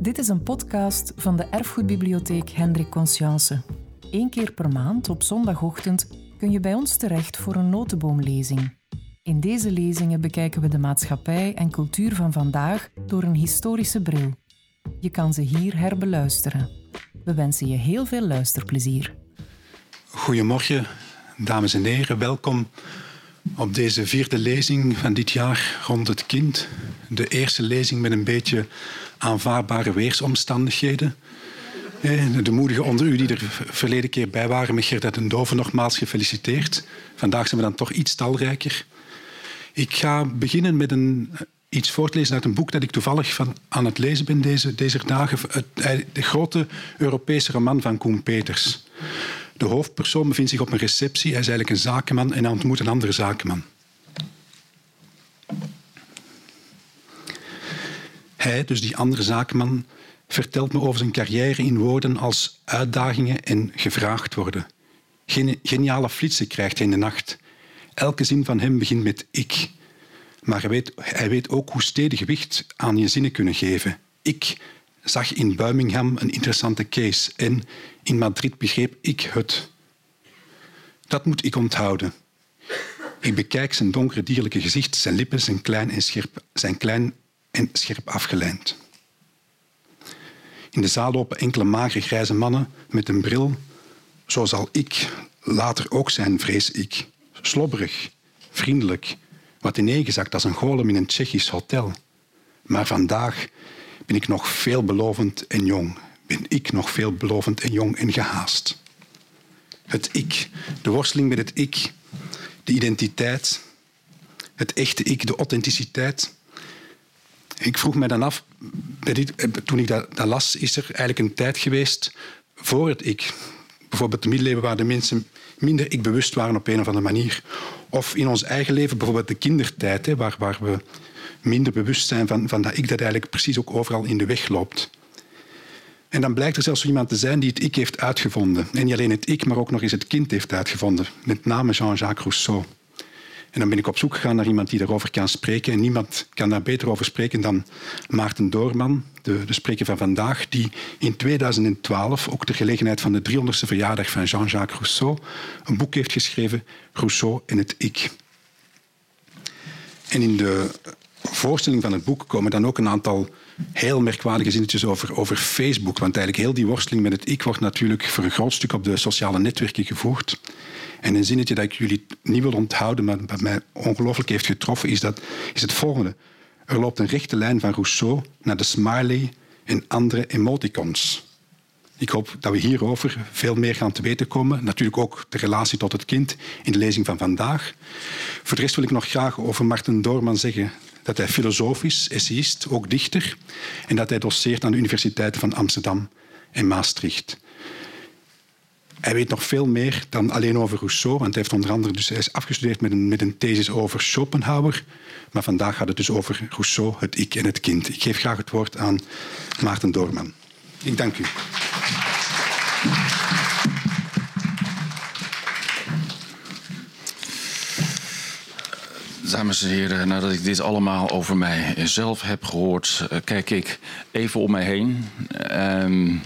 Dit is een podcast van de Erfgoedbibliotheek Hendrik Conscience. Eén keer per maand op zondagochtend kun je bij ons terecht voor een notenboomlezing. In deze lezingen bekijken we de maatschappij en cultuur van vandaag door een historische bril. Je kan ze hier herbeluisteren. We wensen je heel veel luisterplezier. Goedemorgen, dames en heren. Welkom op deze vierde lezing van dit jaar rond het kind. De eerste lezing met een beetje aanvaardbare weersomstandigheden. De moedigen onder u die er verleden keer bij waren met Gerda den Dove, nogmaals gefeliciteerd. Vandaag zijn we dan toch iets talrijker. Ik ga beginnen met een, iets voortlezen uit een boek dat ik toevallig van, aan het lezen ben deze, deze dagen. De grote Europese roman van Koen Peters. De hoofdpersoon bevindt zich op een receptie. Hij is eigenlijk een zakenman en hij ontmoet een andere zakenman. Hij, dus die andere zakenman, vertelt me over zijn carrière in woorden als uitdagingen en gevraagd worden. Geniale flitsen krijgt hij in de nacht. Elke zin van hem begint met ik. Maar hij weet, hij weet ook hoe stedig gewicht aan je zinnen kunnen geven. Ik zag in Birmingham een interessante case en in Madrid begreep ik het. Dat moet ik onthouden. Ik bekijk zijn donkere dierlijke gezicht, zijn lippen zijn klein en scherp, zijn klein en scherp afgelijnd. In de zaal lopen enkele magere grijze mannen met een bril. Zo zal ik later ook zijn, vrees ik. Slobberig, vriendelijk, wat ineengezakt als een golem in een Tsjechisch hotel. Maar vandaag ben ik nog veelbelovend en jong. Ben ik nog veelbelovend en jong en gehaast. Het ik, de worsteling met het ik, de identiteit, het echte ik, de authenticiteit. Ik vroeg me dan af, toen ik dat, dat, las, is er eigenlijk een tijd geweest voor het ik. Bijvoorbeeld de middeleeuwen waar de mensen minder ik bewust waren op een of andere manier. Of in ons eigen leven, bijvoorbeeld de kindertijd, hè, waar, waar we minder bewust zijn van, van dat ik dat eigenlijk precies ook overal in de weg loopt. En dan blijkt er zelfs iemand te zijn die het ik heeft uitgevonden. En niet alleen het ik, maar ook nog eens het kind heeft uitgevonden. Met name Jean-Jacques Rousseau. En dan ben ik op zoek gegaan naar iemand die daarover kan spreken. En niemand kan daar beter over spreken dan Maarten Doorman, de, spreker van vandaag, die in 2012, ook ter gelegenheid van de 300ste verjaardag van Jean-Jacques Rousseau, een boek heeft geschreven, Rousseau en het ik. En in de voorstelling van het boek komen dan ook een aantal heel merkwaardige zinnetjes over, over Facebook. Want eigenlijk heel die worsteling met het ik wordt natuurlijk voor een groot stuk op de sociale netwerken gevoerd. En een zinnetje dat ik jullie niet wil onthouden, maar dat mij ongelooflijk heeft getroffen, is, dat, is het volgende. Er loopt een rechte lijn van Rousseau naar de smiley en andere emoticons. Ik hoop dat we hierover veel meer gaan te weten komen. Natuurlijk ook de relatie tot het kind in de lezing van vandaag. Voor de rest wil ik nog graag over Martin Doorman zeggen dat hij filosoof is, essayist, ook dichter, en dat hij doseert aan de universiteiten van Amsterdam en Maastricht. Hij weet nog veel meer dan alleen over Rousseau, want hij, heeft onder andere dus, hij is afgestudeerd met een, met een thesis over Schopenhauer. Maar vandaag gaat het dus over Rousseau, het ik en het kind. Ik geef graag het woord aan Maarten Doorman. Ik dank u. Dames en heren, nadat ik dit allemaal over mijzelf heb gehoord, eh, kijk ik even om mij heen. Um,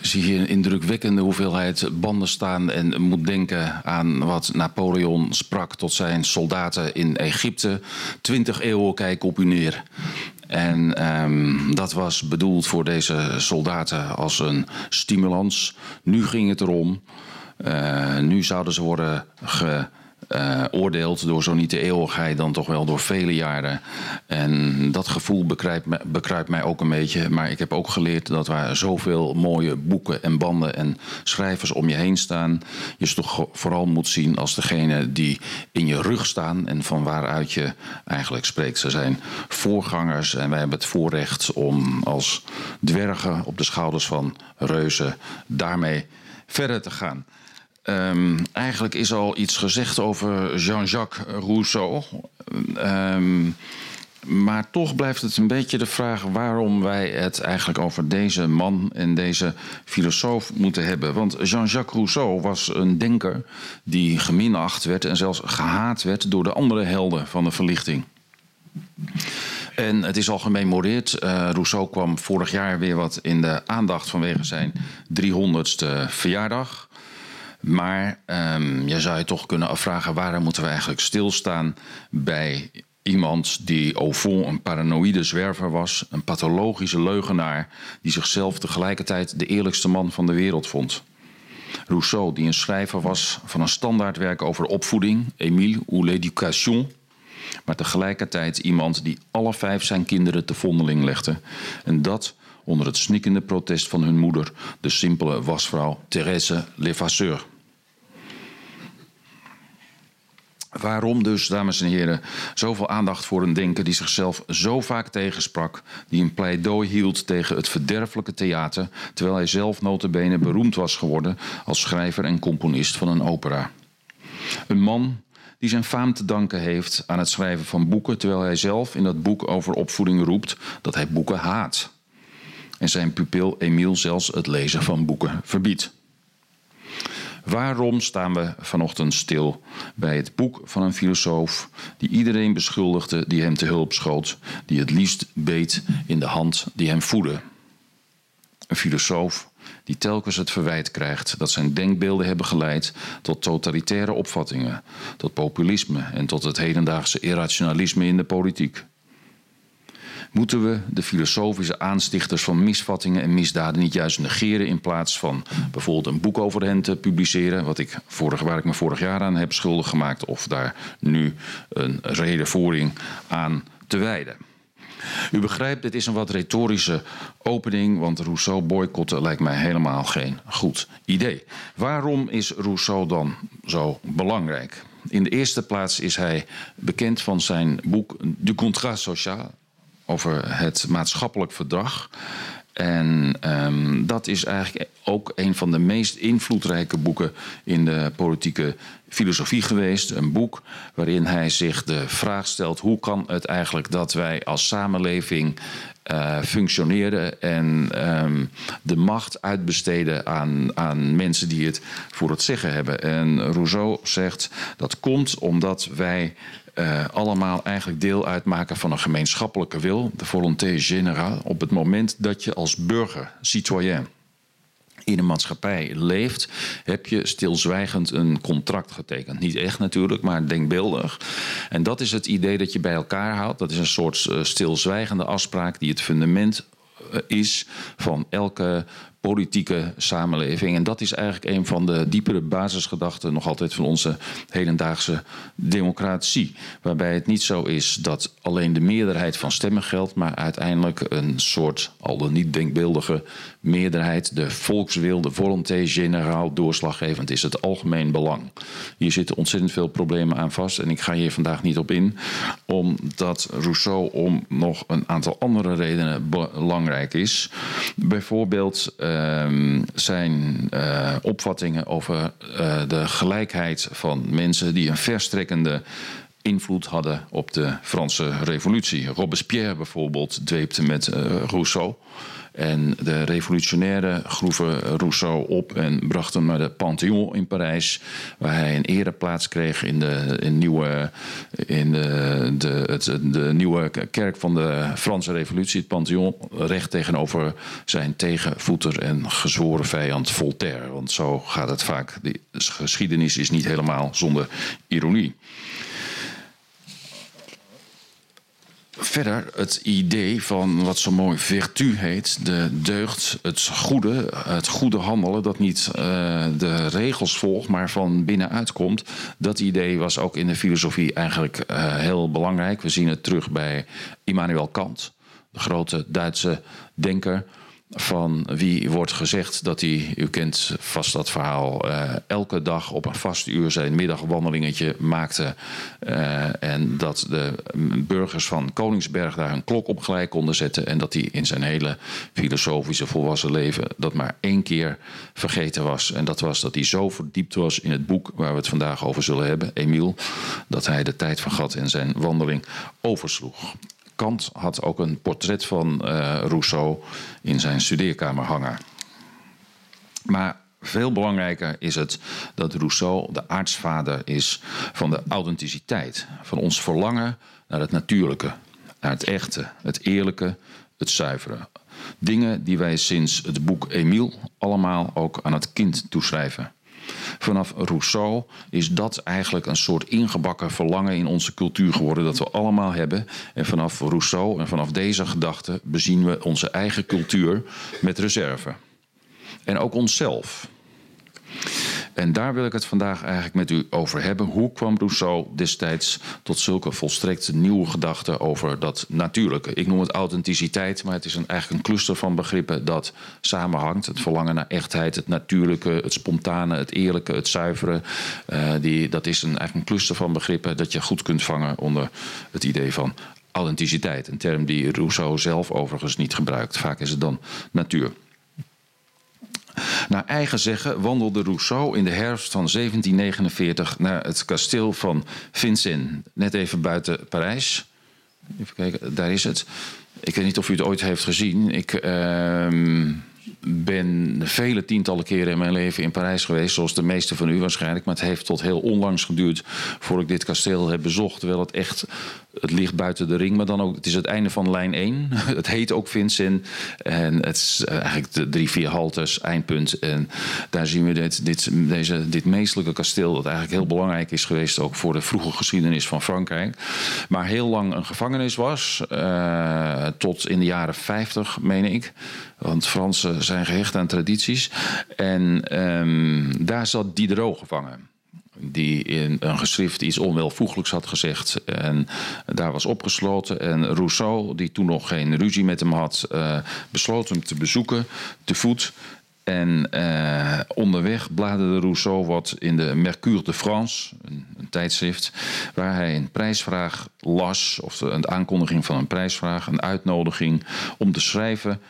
zie je een indrukwekkende hoeveelheid banden staan en moet denken aan wat Napoleon sprak tot zijn soldaten in Egypte. Twintig eeuwen kijk op u neer. En um, dat was bedoeld voor deze soldaten als een stimulans. Nu ging het erom. Uh, nu zouden ze worden ge uh, oordeelt door zo niet de eeuwigheid, dan toch wel door vele jaren. En dat gevoel bekruipt, bekruipt mij ook een beetje. Maar ik heb ook geleerd dat waar zoveel mooie boeken en banden en schrijvers om je heen staan, je ze toch vooral moet zien als degene die in je rug staan en van waaruit je eigenlijk spreekt. Ze zijn voorgangers en wij hebben het voorrecht om als dwergen op de schouders van reuzen daarmee verder te gaan. Um, eigenlijk is al iets gezegd over Jean-Jacques Rousseau. Um, maar toch blijft het een beetje de vraag waarom wij het eigenlijk over deze man en deze filosoof moeten hebben. Want Jean-Jacques Rousseau was een denker die geminacht werd en zelfs gehaat werd door de andere helden van de verlichting. En het is al gememoreerd. Uh, Rousseau kwam vorig jaar weer wat in de aandacht vanwege zijn 300ste verjaardag. Maar um, je zou je toch kunnen afvragen: waarom moeten we eigenlijk stilstaan bij iemand die au fond een paranoïde zwerver was, een pathologische leugenaar die zichzelf tegelijkertijd de eerlijkste man van de wereld vond? Rousseau, die een schrijver was van een standaardwerk over opvoeding, Émile ou l'éducation, maar tegelijkertijd iemand die alle vijf zijn kinderen te vondeling legde. En dat onder het snikkende protest van hun moeder, de simpele wasvrouw Thérèse Levasseur. Waarom dus, dames en heren, zoveel aandacht voor een denker die zichzelf zo vaak tegensprak, die een pleidooi hield tegen het verderfelijke theater, terwijl hij zelf notabene beroemd was geworden als schrijver en componist van een opera? Een man die zijn faam te danken heeft aan het schrijven van boeken, terwijl hij zelf in dat boek over opvoeding roept dat hij boeken haat. En zijn pupil Emiel zelfs het lezen van boeken verbiedt. Waarom staan we vanochtend stil bij het boek van een filosoof die iedereen beschuldigde die hem te hulp schoot, die het liefst beet in de hand die hem voedde? Een filosoof die telkens het verwijt krijgt dat zijn denkbeelden hebben geleid tot totalitaire opvattingen, tot populisme en tot het hedendaagse irrationalisme in de politiek. Moeten we de filosofische aanstichters van misvattingen en misdaden niet juist negeren in plaats van bijvoorbeeld een boek over hen te publiceren, wat ik vorig, waar ik me vorig jaar aan heb schuldig gemaakt, of daar nu een redenvoering aan te wijden? U begrijpt, dit is een wat retorische opening, want Rousseau boycotten lijkt mij helemaal geen goed idee. Waarom is Rousseau dan zo belangrijk? In de eerste plaats is hij bekend van zijn boek Du Contrat Social over het maatschappelijk verdrag. En um, dat is eigenlijk ook een van de meest invloedrijke boeken in de politieke filosofie geweest. Een boek waarin hij zich de vraag stelt: hoe kan het eigenlijk dat wij als samenleving uh, functioneren en um, de macht uitbesteden aan, aan mensen die het voor het zeggen hebben. En Rousseau zegt dat komt omdat wij uh, allemaal eigenlijk deel uitmaken van een gemeenschappelijke wil, de volonté générale, op het moment dat je als burger, citoyen, in een maatschappij leeft, heb je stilzwijgend een contract getekend. Niet echt natuurlijk, maar denkbeeldig. En dat is het idee dat je bij elkaar houdt. Dat is een soort uh, stilzwijgende afspraak die het fundament uh, is van elke politieke samenleving. En dat is eigenlijk een van de diepere basisgedachten nog altijd van onze hedendaagse democratie. Waarbij het niet zo is dat alleen de meerderheid van stemmen geldt, maar uiteindelijk een soort al dan niet denkbeeldige meerderheid, de volkswil, de volonté generaal doorslaggevend is, het algemeen belang. Hier zitten ontzettend veel problemen aan vast en ik ga hier vandaag niet op in, omdat Rousseau om nog een aantal andere redenen belangrijk is. Bijvoorbeeld uh, zijn uh, opvattingen over uh, de gelijkheid van mensen die een verstrekkende invloed hadden op de Franse revolutie. Robespierre bijvoorbeeld dweepte met uh, Rousseau. En de revolutionairen groeven Rousseau op en brachten hem naar de Panthéon in Parijs, waar hij een ereplaats kreeg in de, in nieuwe, in de, de, het, de nieuwe kerk van de Franse Revolutie, het Panthéon, recht tegenover zijn tegenvoeter en gezworen vijand Voltaire. Want zo gaat het vaak. De geschiedenis is niet helemaal zonder ironie. Verder het idee van wat zo mooi vertu heet, de deugd, het goede, het goede handelen, dat niet uh, de regels volgt, maar van binnenuit komt. Dat idee was ook in de filosofie eigenlijk uh, heel belangrijk. We zien het terug bij Immanuel Kant, de grote Duitse denker van wie wordt gezegd dat hij, u kent vast dat verhaal, uh, elke dag op een vast uur zijn middagwandelingetje maakte. Uh, en dat de burgers van Koningsberg daar een klok op gelijk konden zetten. En dat hij in zijn hele filosofische volwassen leven dat maar één keer vergeten was. En dat was dat hij zo verdiept was in het boek waar we het vandaag over zullen hebben, Emiel, dat hij de tijd vergat en zijn wandeling oversloeg. Kant had ook een portret van uh, Rousseau in zijn studeerkamer hangen. Maar veel belangrijker is het dat Rousseau de aartsvader is van de authenticiteit, van ons verlangen naar het natuurlijke. naar het echte, het eerlijke, het zuivere. Dingen die wij sinds het boek Emile allemaal ook aan het kind toeschrijven. Vanaf Rousseau is dat eigenlijk een soort ingebakken verlangen in onze cultuur geworden dat we allemaal hebben. En vanaf Rousseau en vanaf deze gedachte bezien we onze eigen cultuur met reserve. En ook onszelf. En daar wil ik het vandaag eigenlijk met u over hebben. Hoe kwam Rousseau destijds tot zulke volstrekt nieuwe gedachten over dat natuurlijke? Ik noem het authenticiteit, maar het is een, eigenlijk een cluster van begrippen dat samenhangt. Het verlangen naar echtheid, het natuurlijke, het spontane, het eerlijke, het zuivere. Uh, die, dat is een, eigenlijk een cluster van begrippen dat je goed kunt vangen onder het idee van authenticiteit. Een term die Rousseau zelf overigens niet gebruikt. Vaak is het dan natuur. Naar eigen zeggen wandelde Rousseau in de herfst van 1749 naar het kasteel van Vincennes, net even buiten Parijs. Even kijken, daar is het. Ik weet niet of u het ooit heeft gezien. Ik. Uh, ben vele tientallen keren in mijn leven in Parijs geweest, zoals de meeste van u waarschijnlijk. Maar het heeft tot heel onlangs geduurd voor ik dit kasteel heb bezocht. Terwijl het echt, het ligt buiten de ring, maar dan ook, het is het einde van lijn 1. Het heet ook Vincent. En het is eh, eigenlijk de drie, vier haltes, eindpunt. En daar zien we dit, dit, deze, dit meestelijke kasteel, dat eigenlijk heel belangrijk is geweest, ook voor de vroege geschiedenis van Frankrijk. Maar heel lang een gevangenis was, uh, tot in de jaren 50, meen ik. Want Fransen zijn gehecht aan tradities. En um, daar zat Diderot gevangen die in een geschrift iets onwelvoeglijks had gezegd en daar was opgesloten. En Rousseau, die toen nog geen ruzie met hem had, uh, besloot hem te bezoeken, te voet. En uh, onderweg bladerde Rousseau wat in de Mercure de France, een, een, tijdschrift, waar hij een prijsvraag las, of een aankondiging van een prijsvraag, een uitnodiging om te schrijven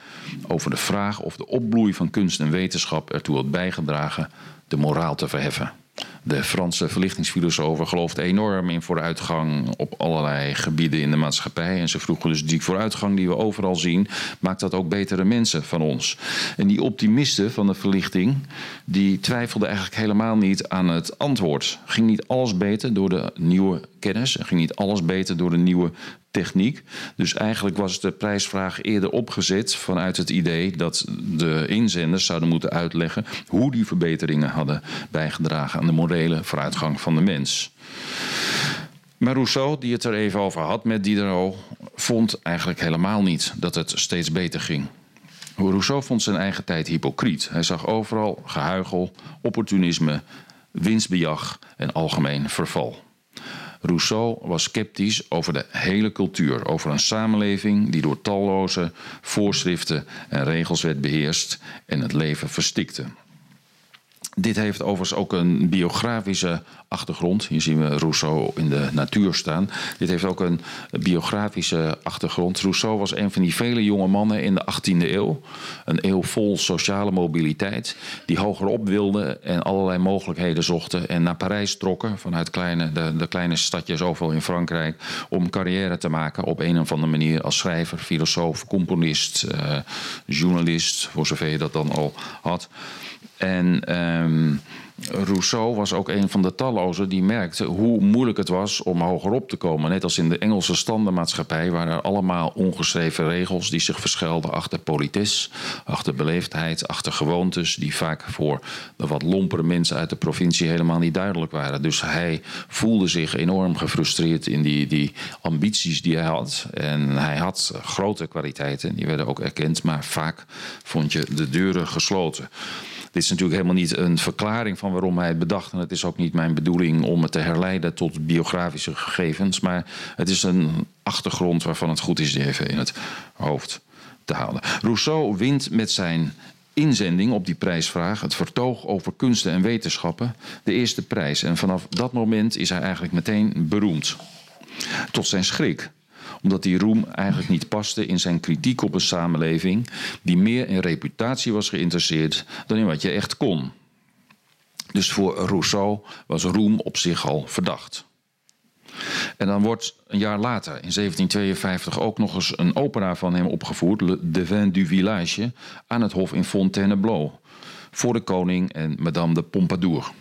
over de vraag of de opbloei van kunst en wetenschap ertoe had bijgedragen de moraal te verheffen. De Franse verlichtingsfilosofen geloofden enorm in vooruitgang op allerlei gebieden in de maatschappij. En ze vroegen dus die vooruitgang die we overal zien, maakt dat ook betere mensen van ons. En die optimisten van de verlichting, die twijfelden eigenlijk helemaal niet aan het antwoord. Ging niet alles beter door de nieuwe kennis? Ging niet alles beter door de nieuwe techniek. Dus eigenlijk was de prijsvraag eerder opgezet vanuit het idee dat de inzenders zouden moeten uitleggen hoe die verbeteringen hadden bijgedragen aan de morele vooruitgang van de mens. Maar Rousseau, die het er even over had met Diderot, vond eigenlijk helemaal niet dat het steeds beter ging. Rousseau vond zijn eigen tijd hypocriet. Hij zag overal gehuigel, opportunisme, winstbejag en algemeen verval. Rousseau was sceptisch over de hele cultuur, over een samenleving die door talloze voorschriften en regels werd beheerst en het leven verstikte. Dit heeft overigens ook een biografische achtergrond. Hier zien we Rousseau in de natuur staan. Dit heeft ook een biografische achtergrond. Rousseau was een van die vele jonge mannen in de 18e eeuw. Een eeuw vol sociale mobiliteit. Die hogerop wilden en allerlei mogelijkheden zochten. En naar Parijs trokken vanuit kleine, de, de kleine stadjes overal in Frankrijk. Om carrière te maken op een of andere manier als schrijver, filosoof, componist, uh, journalist. Voor zover je dat dan al had. En um, Rousseau was ook een van de tallozen die merkte hoe moeilijk het was om hogerop te komen. Net als in de Engelse standenmaatschappij waren er allemaal ongeschreven regels die zich verschuilden achter politis, achter beleefdheid, achter gewoontes, die vaak voor de wat lompere mensen uit de provincie helemaal niet duidelijk waren. Dus hij voelde zich enorm gefrustreerd in die, die ambities die hij had. En hij had grote kwaliteiten, die werden ook erkend, maar vaak vond je de deuren gesloten. Dit is natuurlijk helemaal niet een verklaring van waarom hij het bedacht. En het is ook niet mijn bedoeling om het te herleiden tot biografische gegevens. Maar het is een achtergrond waarvan het goed is die even in het hoofd te halen. Rousseau wint met zijn inzending op die prijsvraag, het vertoog over kunsten en wetenschappen, de eerste prijs. En vanaf dat moment is hij eigenlijk meteen beroemd. Tot zijn schrik omdat die roem eigenlijk niet paste in zijn kritiek op een samenleving die meer in reputatie was geïnteresseerd dan in wat je echt kon. Dus voor Rousseau was roem op zich al verdacht. En dan wordt een jaar later, in 1752, ook nog eens een opera van hem opgevoerd, Le Devin du Village, aan het hof in Fontainebleau, voor de koning en Madame de Pompadour.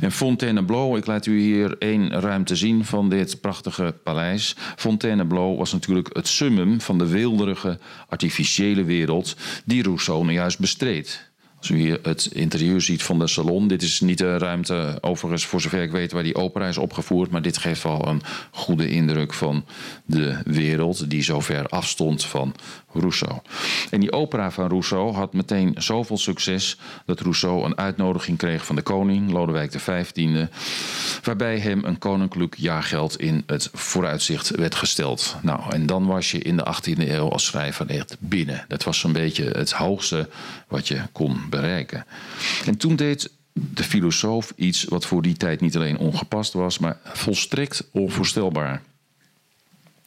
En Fontainebleau, ik laat u hier één ruimte zien van dit prachtige paleis. Fontainebleau was natuurlijk het summum van de weelderige artificiële wereld die Rousseau juist bestreed. Als u hier het interieur ziet van de salon, dit is niet de ruimte, overigens voor zover ik weet, waar die opera is opgevoerd, maar dit geeft wel een goede indruk van de wereld die zo ver afstond van Rousseau. En die opera van Rousseau had meteen zoveel succes dat Rousseau een uitnodiging kreeg van de koning, Lodewijk XV, waarbij hem een koninklijk jaargeld in het vooruitzicht werd gesteld. Nou, en dan was je in de 18e eeuw als schrijver echt binnen. Dat was zo'n beetje het hoogste wat je kon bereiken. En toen deed de filosoof iets wat voor die tijd niet alleen ongepast was, maar volstrekt onvoorstelbaar.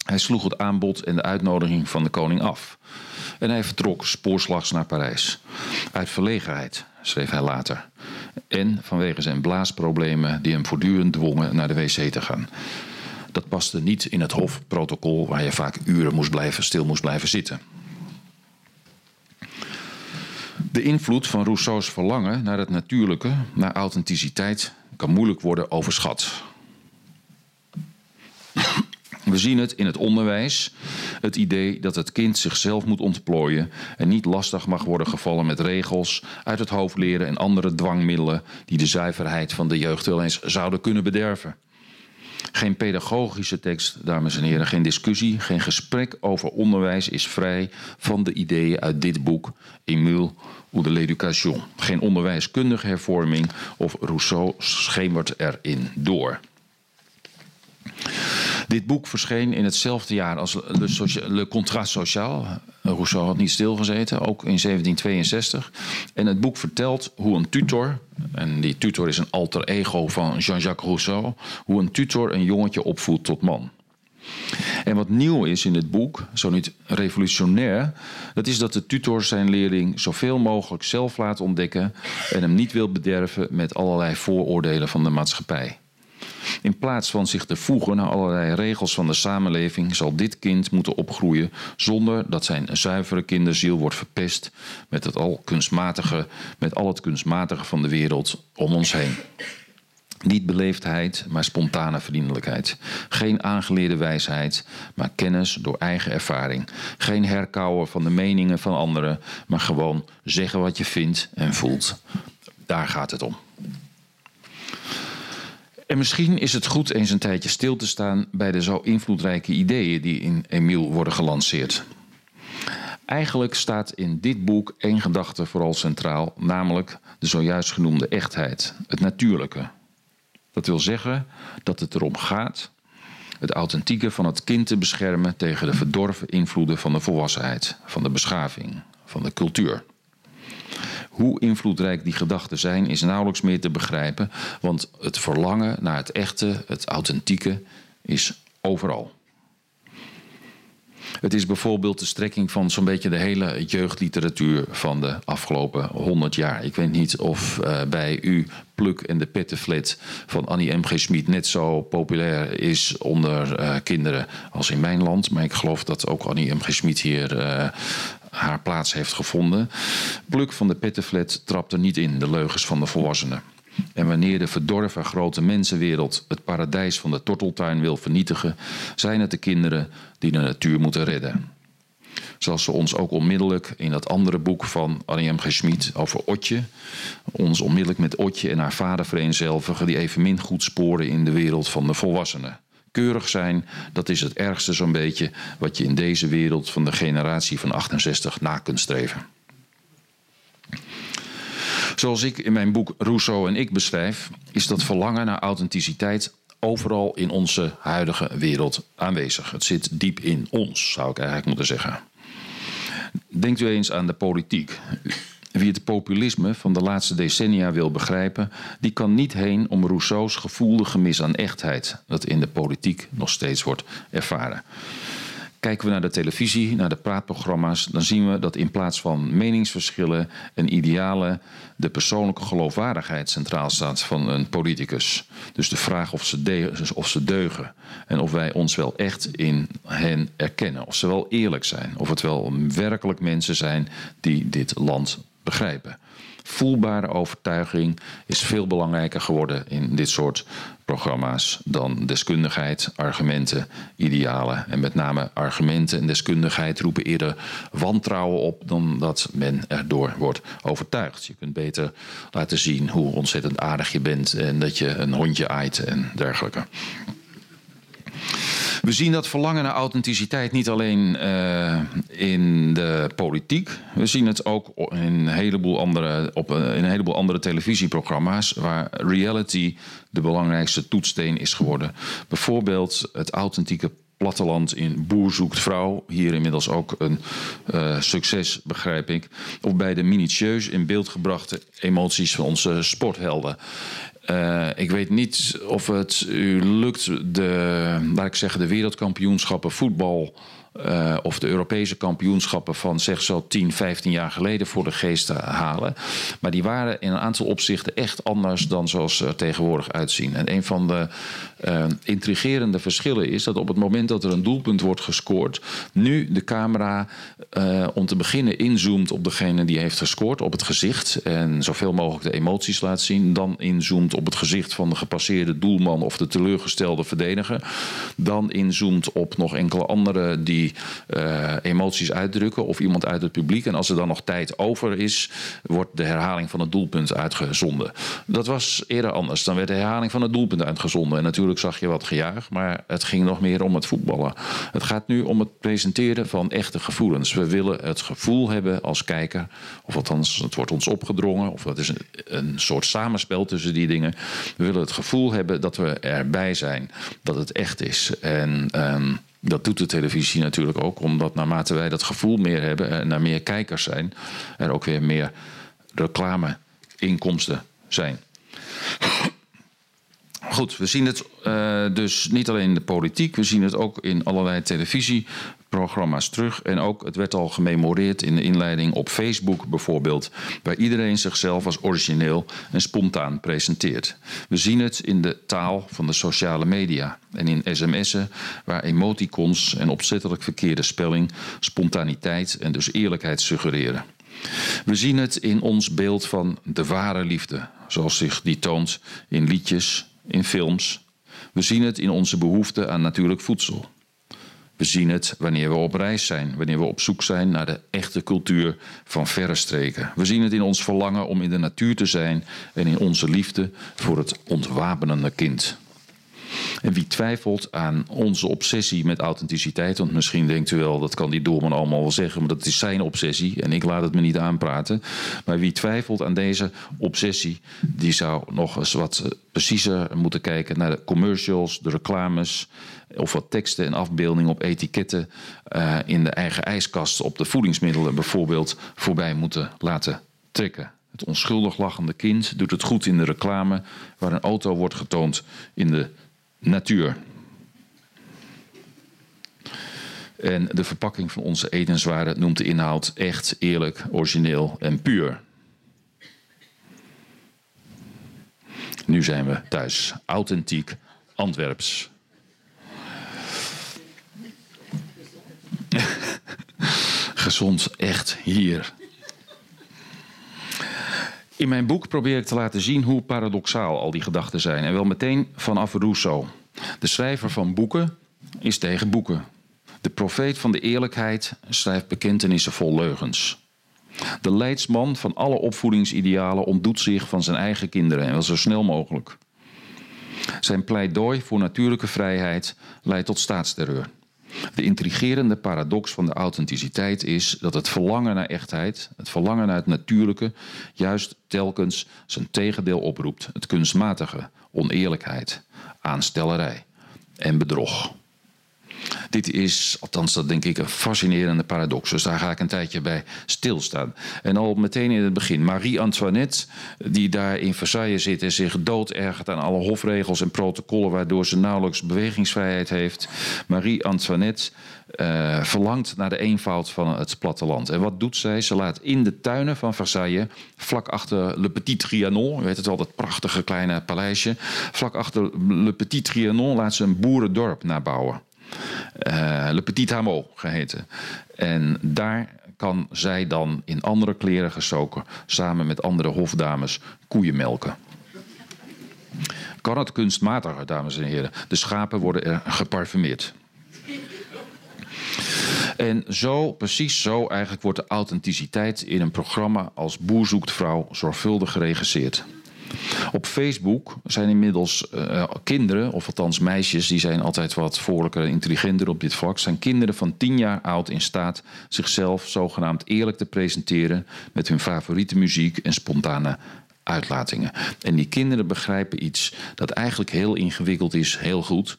Hij sloeg het aanbod en de uitnodiging van de koning af. En hij vertrok spoorslags naar Parijs. Uit verlegenheid, schreef hij later. En vanwege zijn blaasproblemen die hem voortdurend dwongen naar de wc te gaan. Dat paste niet in het hofprotocol waar je vaak uren moest blijven, stil moest blijven zitten. De invloed van Rousseau's verlangen naar het natuurlijke, naar authenticiteit, kan moeilijk worden overschat. We zien het in het onderwijs, het idee dat het kind zichzelf moet ontplooien en niet lastig mag worden gevallen met regels, uit het hoofd leren en andere dwangmiddelen die de zuiverheid van de jeugd wel eens zouden kunnen bederven. Geen pedagogische tekst, dames en heren, geen discussie, geen gesprek over onderwijs is vrij van de ideeën uit dit boek, Emile ou de l'éducation. Geen onderwijskundige hervorming of Rousseau schemert erin door. Dit boek verscheen in hetzelfde jaar als Le, Le Contrat Social. Rousseau had niet stilgezeten, ook in 1762. En het boek vertelt hoe een tutor, en die tutor is een alter ego van Jean-Jacques Rousseau, hoe een tutor een jongetje opvoedt tot man. En wat nieuw is in het boek, zo niet revolutionair, dat is dat de tutor zijn leerling zoveel mogelijk zelf laat ontdekken en hem niet wil bederven met allerlei vooroordelen van de maatschappij. In plaats van zich te voegen naar allerlei regels van de samenleving, zal dit kind moeten opgroeien zonder dat zijn zuivere kinderziel wordt verpest met, het al kunstmatige, met al het kunstmatige van de wereld om ons heen. Niet beleefdheid, maar spontane vriendelijkheid. Geen aangeleerde wijsheid, maar kennis door eigen ervaring. Geen herkauwen van de meningen van anderen, maar gewoon zeggen wat je vindt en voelt. Daar gaat het om. En misschien is het goed eens een tijdje stil te staan bij de zo invloedrijke ideeën die in Emiel worden gelanceerd. Eigenlijk staat in dit boek één gedachte vooral centraal, namelijk de zojuist genoemde echtheid, het natuurlijke. Dat wil zeggen dat het erom gaat het authentieke van het kind te beschermen tegen de verdorven invloeden van de volwassenheid, van de beschaving, van de cultuur. Hoe invloedrijk die gedachten zijn, is nauwelijks meer te begrijpen, want het verlangen naar het echte, het authentieke, is overal. Het is bijvoorbeeld de strekking van zo'n beetje de hele jeugdliteratuur van de afgelopen 100 jaar. Ik weet niet of uh, bij u Pluk en de Pettenflat van Annie M.G. Schmid net zo populair is onder uh, kinderen als in mijn land. Maar ik geloof dat ook Annie M.G. Schmid hier uh, haar plaats heeft gevonden. Pluk van de Pettenflat trapt er niet in, de leugens van de volwassenen. En wanneer de verdorven grote mensenwereld het paradijs van de torteltuin wil vernietigen, zijn het de kinderen die de natuur moeten redden. Zoals ze ons ook onmiddellijk in dat andere boek van Arjen G. Schmid over Otje, ons onmiddellijk met Otje en haar vader vereenzelvigen, die evenmin goed sporen in de wereld van de volwassenen. Keurig zijn, dat is het ergste zo'n beetje wat je in deze wereld van de generatie van 68 na kunt streven. Zoals ik in mijn boek Rousseau en ik beschrijf, is dat verlangen naar authenticiteit overal in onze huidige wereld aanwezig. Het zit diep in ons, zou ik eigenlijk moeten zeggen. Denkt u eens aan de politiek. Wie het populisme van de laatste decennia wil begrijpen, die kan niet heen om Rousseau's gevoelde gemis aan echtheid, dat in de politiek nog steeds wordt ervaren. Kijken we naar de televisie, naar de praatprogramma's, dan zien we dat in plaats van meningsverschillen en idealen de persoonlijke geloofwaardigheid centraal staat van een politicus. Dus de vraag of ze, of ze deugen en of wij ons wel echt in hen erkennen, of ze wel eerlijk zijn, of het wel werkelijk mensen zijn die dit land begrijpen. voelbare overtuiging is veel belangrijker geworden in dit soort programma's dan deskundigheid, argumenten, idealen. En met name argumenten en deskundigheid roepen eerder wantrouwen op dan dat men erdoor wordt overtuigd. Je kunt beter laten zien hoe ontzettend aardig je bent en dat je een hondje aait en dergelijke. We zien dat verlangen naar authenticiteit niet alleen uh, in de politiek. We zien het ook in een heleboel andere, op een, in een heleboel andere televisieprogramma's waar reality de belangrijkste toetssteen is geworden. Bijvoorbeeld het authentieke platteland in Boer zoekt vrouw. Hier inmiddels ook een uh, succes, begrijp ik. Of bij de minutieus in beeld gebrachte emoties van onze sporthelden. Uh, ik weet niet of het u lukt de, laat ik zeggen, de wereldkampioenschappen voetbal uh, of de Europese kampioenschappen van zeg zo 10, 15 jaar geleden voor de geest te halen. Maar die waren in een aantal opzichten echt anders dan zoals ze er tegenwoordig uitzien. En een van de uh, intrigerende verschillen is dat op het moment dat er een doelpunt wordt gescoord, nu de camera uh, om te beginnen inzoomt op degene die heeft gescoord, op het gezicht en zoveel mogelijk de emoties laat zien. Dan inzoomt op het gezicht van de gepasseerde doelman of de teleurgestelde verdediger. Dan inzoomt op nog enkele andere die uh, emoties uitdrukken of iemand uit het publiek. En als er dan nog tijd over is, wordt de herhaling van het doelpunt uitgezonden. Dat was eerder anders. Dan werd de herhaling van het doelpunt uitgezonden. En natuurlijk zag je wat gejuich, maar het ging nog meer om het voetballen. Het gaat nu om het presenteren van echte gevoelens. We willen het gevoel hebben als kijker, of althans, het wordt ons opgedrongen, of dat is een, een soort samenspel tussen die dingen. We willen het gevoel hebben dat we erbij zijn, dat het echt is. En. Um, dat doet de televisie natuurlijk ook, omdat naarmate wij dat gevoel meer hebben en er meer kijkers zijn, er ook weer meer reclameinkomsten zijn. Goed, we zien het uh, dus niet alleen in de politiek, we zien het ook in allerlei televisieprogramma's terug. En ook, het werd al gememoreerd in de inleiding op Facebook bijvoorbeeld, waar iedereen zichzelf als origineel en spontaan presenteert. We zien het in de taal van de sociale media en in sms'en, waar emoticons en opzettelijk verkeerde spelling spontaniteit en dus eerlijkheid suggereren. We zien het in ons beeld van de ware liefde, zoals zich die toont in liedjes, in films. We zien het in onze behoefte aan natuurlijk voedsel. We zien het wanneer we op reis zijn, wanneer we op zoek zijn naar de echte cultuur van verre streken. We zien het in ons verlangen om in de natuur te zijn en in onze liefde voor het ontwapenende kind. En wie twijfelt aan onze obsessie met authenticiteit, want misschien denkt u wel, dat kan die doelman allemaal wel zeggen, maar dat is zijn obsessie en ik laat het me niet aanpraten. Maar wie twijfelt aan deze obsessie, die zou nog eens wat eh, preciezer moeten kijken naar de commercials, de reclames, of wat teksten en afbeeldingen op etiketten uh, in de eigen ijskast op de voedingsmiddelen bijvoorbeeld voorbij moeten laten trekken. Het onschuldig lachende kind doet het goed in de reclame waar een auto wordt getoond in de natuur. En de verpakking van onze etenswaren noemt de inhoud echt, eerlijk, origineel en puur. Nu zijn we thuis. Authentiek Antwerps. Gezond, echt hier. In mijn boek probeer ik te laten zien hoe paradoxaal al die gedachten zijn. En wel meteen vanaf Rousseau. De schrijver van boeken is tegen boeken. De profeet van de eerlijkheid schrijft bekentenissen vol leugens. De leidsman van alle opvoedingsidealen ontdoet zich van zijn eigen kinderen en wel zo snel mogelijk. Zijn pleidooi voor natuurlijke vrijheid leidt tot staatsterreur. De intrigerende paradox van de authenticiteit is dat het verlangen naar echtheid, het verlangen naar het natuurlijke, juist telkens zijn tegendeel oproept: het kunstmatige, oneerlijkheid, aanstellerij en bedrog. Dit is, althans dat denk ik, een fascinerende paradox. Dus daar ga ik een tijdje bij stilstaan. En al meteen in het begin, Marie-Antoinette, die daar in Versailles zit en zich doodergert aan alle hofregels en protocollen, waardoor ze nauwelijks bewegingsvrijheid heeft. Marie-Antoinette uh, verlangt naar de eenvoud van het platteland. En wat doet zij? Ze laat in de tuinen van Versailles, vlak achter Le Petit Trianon, je weet het wel, dat prachtige kleine paleisje, vlak achter Le Petit Trianon laat ze een boerendorp nabouwen. Uh, Le Petit Hameau geheten. En daar kan zij dan in andere kleren gestoken samen met andere hofdames koeien melken. Kan het kunstmatiger, dames en heren? De schapen worden er geparfumeerd. En zo, precies zo eigenlijk wordt de authenticiteit in een programma als Boer zoekt vrouw zorgvuldig geregisseerd. Op Facebook zijn inmiddels uh, kinderen, of althans meisjes, die zijn altijd wat vrolijker en intelligenter op dit vlak, zijn kinderen van 10 jaar oud in staat zichzelf zogenaamd eerlijk te presenteren met hun favoriete muziek en spontane uitlatingen. En die kinderen begrijpen iets dat eigenlijk heel ingewikkeld is, heel goed.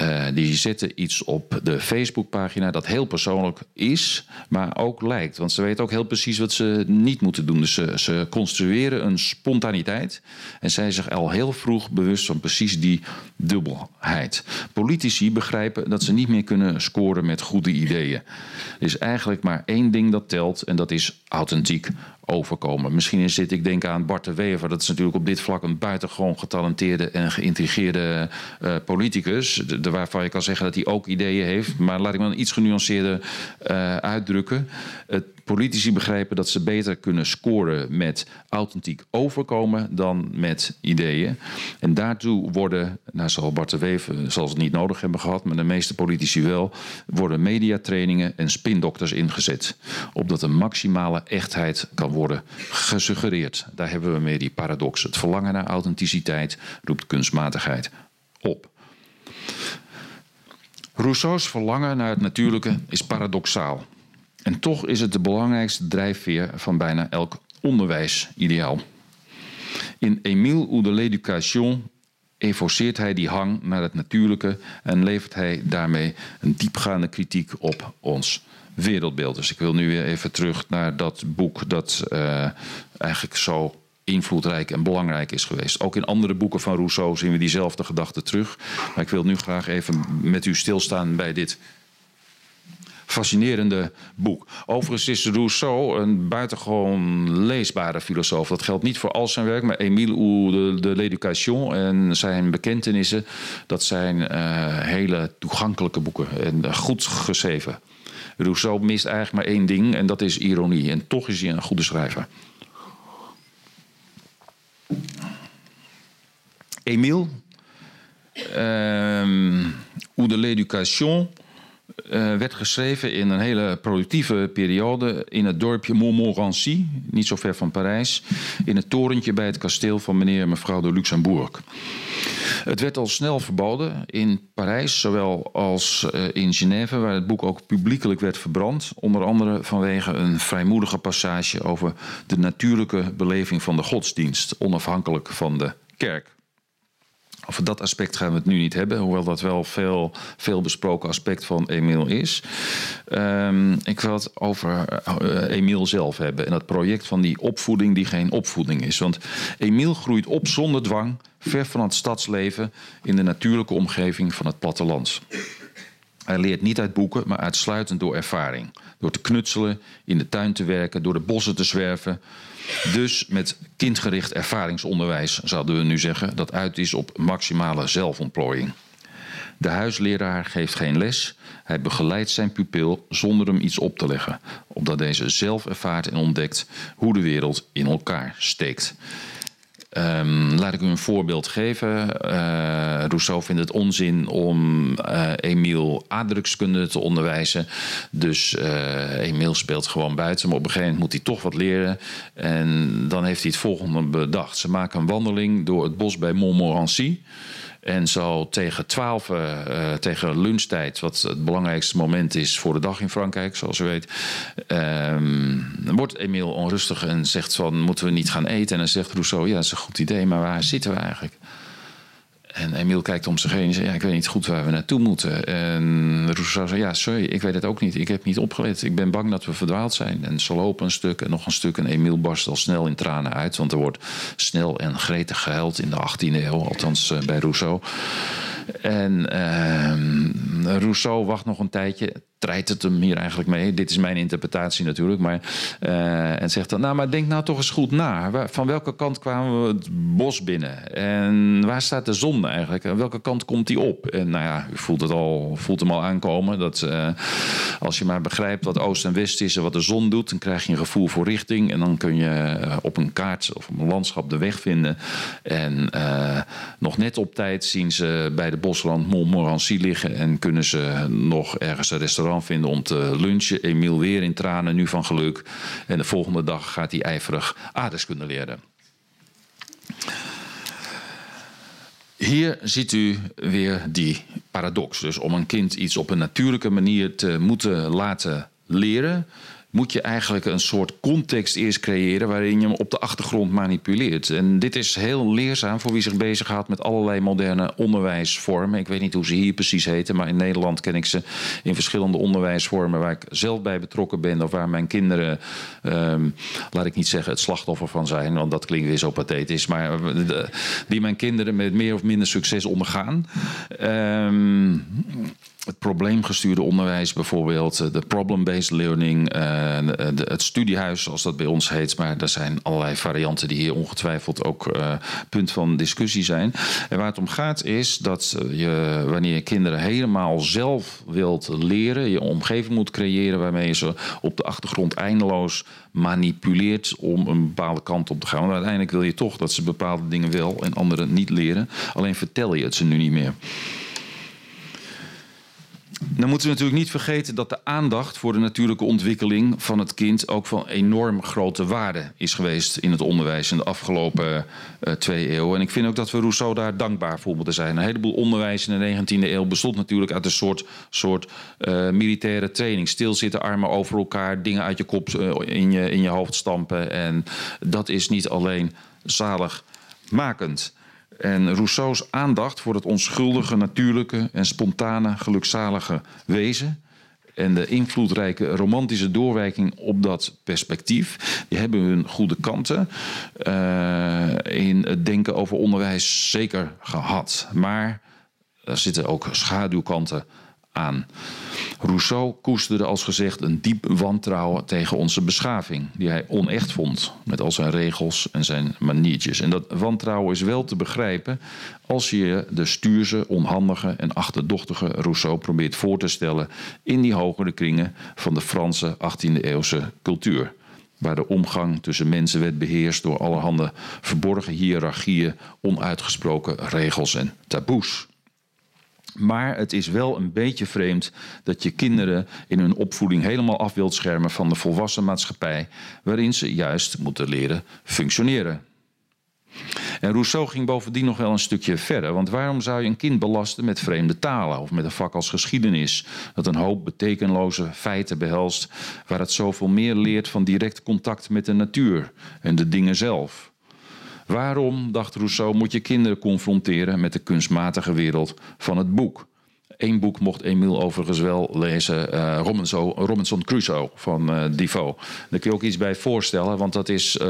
Uh, die zetten iets op de Facebookpagina dat heel persoonlijk is, maar ook lijkt. Want ze weten ook heel precies wat ze niet moeten doen. Dus ze, ze construeren een spontaniteit en zijn zich al heel vroeg bewust van precies die dubbelheid. Politici begrijpen dat ze niet meer kunnen scoren met goede ideeën. Er is eigenlijk maar één ding dat telt en dat is authentiek overkomen. Misschien zit ik denk aan Bart de Wever. Dat is natuurlijk op dit vlak een buitengewoon getalenteerde en geïntegreerde uh, politicus. De, waarvan je kan zeggen dat hij ook ideeën heeft. Maar laat ik me een iets genuanceerder uh, uitdrukken. Het politici begrijpen dat ze beter kunnen scoren met authentiek overkomen dan met ideeën. En daartoe worden, nou zal Bart de Wever zal het niet nodig hebben gehad, maar de meeste politici wel, worden mediatrainingen en spindokters ingezet. Opdat een maximale echtheid kan worden gesuggereerd. Daar hebben we mee die paradox. Het verlangen naar authenticiteit roept kunstmatigheid op. Rousseau's verlangen naar het natuurlijke is paradoxaal. En toch is het de belangrijkste drijfveer van bijna elk onderwijsideaal. In Émile ou de l'Éducation evoceert hij die hang naar het natuurlijke en levert hij daarmee een diepgaande kritiek op ons wereldbeeld. Dus ik wil nu weer even terug naar dat boek dat uh, eigenlijk zo invloedrijk en belangrijk is geweest. Ook in andere boeken van Rousseau zien we diezelfde gedachten terug. Maar ik wil nu graag even met u stilstaan bij dit fascinerende boek. Overigens is Rousseau een buitengewoon leesbare filosoof. Dat geldt niet voor al zijn werk, maar Émile ou de, de l'Éducation en zijn bekentenissen, dat zijn uh, hele toegankelijke boeken en goed geschreven. Rousseau mist eigenlijk maar één ding en dat is ironie. En toch is hij een goede schrijver. Émile, euh, ou de l'Éducation, uh, werd geschreven in een hele productieve periode in het dorpje Montmorency, niet zo ver van Parijs, in het torentje bij het kasteel van meneer en mevrouw de Luxembourg. Het werd al snel verboden in Parijs, zowel als uh, in Genève, waar het boek ook publiekelijk werd verbrand. Onder andere vanwege een vrijmoedige passage over de natuurlijke beleving van de godsdienst, onafhankelijk van de kerk. Over dat aspect gaan we het nu niet hebben, hoewel dat wel veel, veel besproken aspect van Emiel is. Um, ik wil het over uh, Emiel zelf hebben en dat project van die opvoeding die geen opvoeding is. Want Emiel groeit op zonder dwang, ver van het stadsleven, in de natuurlijke omgeving van het platteland. Hij leert niet uit boeken, maar uitsluitend door ervaring. Door te knutselen, in de tuin te werken, door de bossen te zwerven. Dus met kindgericht ervaringsonderwijs, zouden we nu zeggen, dat uit is op maximale zelfontplooiing. De huisleraar geeft geen les, hij begeleidt zijn pupil zonder hem iets op te leggen, opdat deze zelf ervaart en ontdekt hoe de wereld in elkaar steekt. Um, laat ik u een voorbeeld geven. Uh, Rousseau vindt het onzin om uh, Emiel aardrijkskunde te onderwijzen. Dus uh, Emiel speelt gewoon buiten. Maar op een gegeven moment moet hij toch wat leren. En dan heeft hij het volgende bedacht. Ze maken een wandeling door het bos bij Montmorency. En zo tegen 12, uh, tegen lunchtijd, wat het belangrijkste moment is voor de dag in Frankrijk, zoals u weet, um, wordt Emile onrustig en zegt van, moeten we niet gaan eten? En dan zegt Rousseau, ja, dat is een goed idee, maar waar zitten we eigenlijk? En Emiel kijkt om zich heen en zegt: ja, Ik weet niet goed waar we naartoe moeten. En Rousseau zei: Ja, sorry, ik weet het ook niet. Ik heb niet opgelet. Ik ben bang dat we verdwaald zijn. En ze lopen een stuk en nog een stuk. En Emiel barst al snel in tranen uit. Want er wordt snel en gretig gehuild in de 18e eeuw, althans bij Rousseau. En uh, Rousseau wacht nog een tijdje strijdt het hem hier eigenlijk mee. Dit is mijn interpretatie natuurlijk. Maar, uh, en zegt dan, nou, maar denk nou toch eens goed na. Van welke kant kwamen we het bos binnen? En waar staat de zon eigenlijk? En welke kant komt die op? En nou ja, u voelt, het al, voelt hem al aankomen. Dat uh, als je maar begrijpt wat oost en west is en wat de zon doet... dan krijg je een gevoel voor richting. En dan kun je eh, op een kaart of op een landschap de weg vinden. En nog net op tijd zien ze bij de bosrand Montmorency liggen... en kunnen ze nog ergens een restaurant vinden om te lunchen. Emiel weer in tranen, nu van geluk. En de volgende dag gaat hij ijverig aardrijkskunde leren. Hier ziet u weer die paradox. Dus om een kind iets op een natuurlijke manier te moeten laten leren, moet je eigenlijk een soort context eerst creëren waarin je hem op de achtergrond manipuleert. En dit is heel leerzaam voor wie zich bezighoudt met allerlei moderne onderwijsvormen. Ik weet niet hoe ze hier precies heten, maar in Nederland ken ik ze in verschillende onderwijsvormen waar ik zelf bij betrokken ben of waar mijn kinderen, um, laat ik niet zeggen het slachtoffer van zijn, want dat klinkt weer zo pathetisch, maar die mijn kinderen met meer of minder succes ondergaan. Um, het probleemgestuurde onderwijs bijvoorbeeld, eh, de problem-based learning, uh, het studiehuis zoals dat bij ons heet. Maar er zijn allerlei varianten die hier ongetwijfeld ook punt van discussie zijn. En waar het om gaat is dat je, wanneer je kinderen helemaal zelf wilt leren, je omgeving moet creëren waarmee je ze op de achtergrond eindeloos manipuleert om een bepaalde kant op te gaan. Want uiteindelijk wil je toch dat ze bepaalde dingen wel en andere niet leren. Alleen vertel je het ze nu niet meer. Dan moeten we natuurlijk niet vergeten dat de aandacht voor de natuurlijke ontwikkeling van het kind ook van enorm grote waarde is geweest in het onderwijs in de afgelopen uh, twee eeuwen. En ik vind ook dat we Rousseau daar dankbaar voor moeten zijn. Een heleboel onderwijs in de 19e eeuw bestond natuurlijk uit een soort, soort uh, militaire training. Stilzitten, armen over elkaar, dingen uit je kop uh, in, je, in je hoofd stampen. En dat is niet alleen zaligmakend. En Rousseau's aandacht voor het onschuldige, natuurlijke en spontane, gelukzalige wezen. En de invloedrijke romantische doorwerking op dat perspectief, die hebben hun goede kanten uh, in het denken over onderwijs zeker gehad. Maar er zitten ook schaduwkanten. Rousseau koesterde als gezegd een diep wantrouwen tegen onze beschaving, die hij onecht vond, met al zijn regels en zijn maniertjes. En dat wantrouwen is wel te begrijpen als je de stuurse, onhandige en achterdochtige Rousseau probeert voor te stellen in die hogere kringen van de Franse 18e-eeuwse cultuur waar de omgang tussen mensen werd beheerst door allerhande verborgen hiërarchieën, onuitgesproken regels en taboes. Maar het is wel een beetje vreemd dat je kinderen in hun opvoeding helemaal af wilt schermen van de volwassen maatschappij, waarin ze juist moeten leren functioneren. En Rousseau ging bovendien nog wel een stukje verder. Want waarom zou je een kind belasten met vreemde talen of met een vak als geschiedenis, dat een hoop betekenloze feiten behelst, waar het zoveel meer leert van direct contact met de natuur en de dingen zelf? Waarom, dacht Rousseau, moet je kinderen confronteren met de kunstmatige wereld van het boek? Eén boek mocht Emile overigens wel lezen, uh, Robinson, Robinson, Crusoe van uh, Defoe. Daar kun je ook iets bij voorstellen, want dat is uh,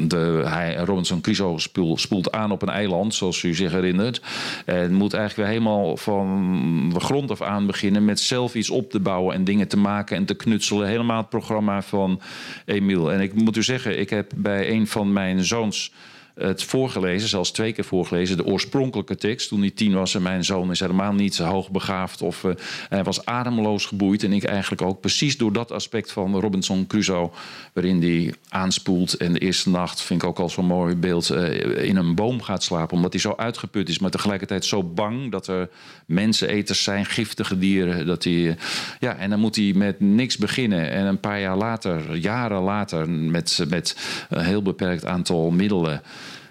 de, hij, Robinson Crusoe spoelt, aan op een eiland, zoals u zich herinnert. En moet eigenlijk weer helemaal van de grond af aan beginnen met zelf iets op te bouwen en dingen te maken en te knutselen. Helemaal het programma van Emile. En ik moet u zeggen, ik heb bij een van mijn zoons het voorgelezen, zelfs twee keer voorgelezen, de oorspronkelijke tekst. Toen hij tien was en mijn zoon is helemaal niet hoogbegaafd of uh, hij was ademloos geboeid. En ik eigenlijk ook precies door dat aspect van Robinson Crusoe, waarin hij aanspoelt en de eerste nacht, vind ik ook al zo'n mooi beeld, uh, in een boom gaat slapen. Omdat hij zo uitgeput is, maar tegelijkertijd zo bang dat er menseneters zijn, giftige dieren. Dat hij, ja, en dan moet hij met niks beginnen. En een paar jaar later, jaren later, met, met een heel beperkt aantal middelen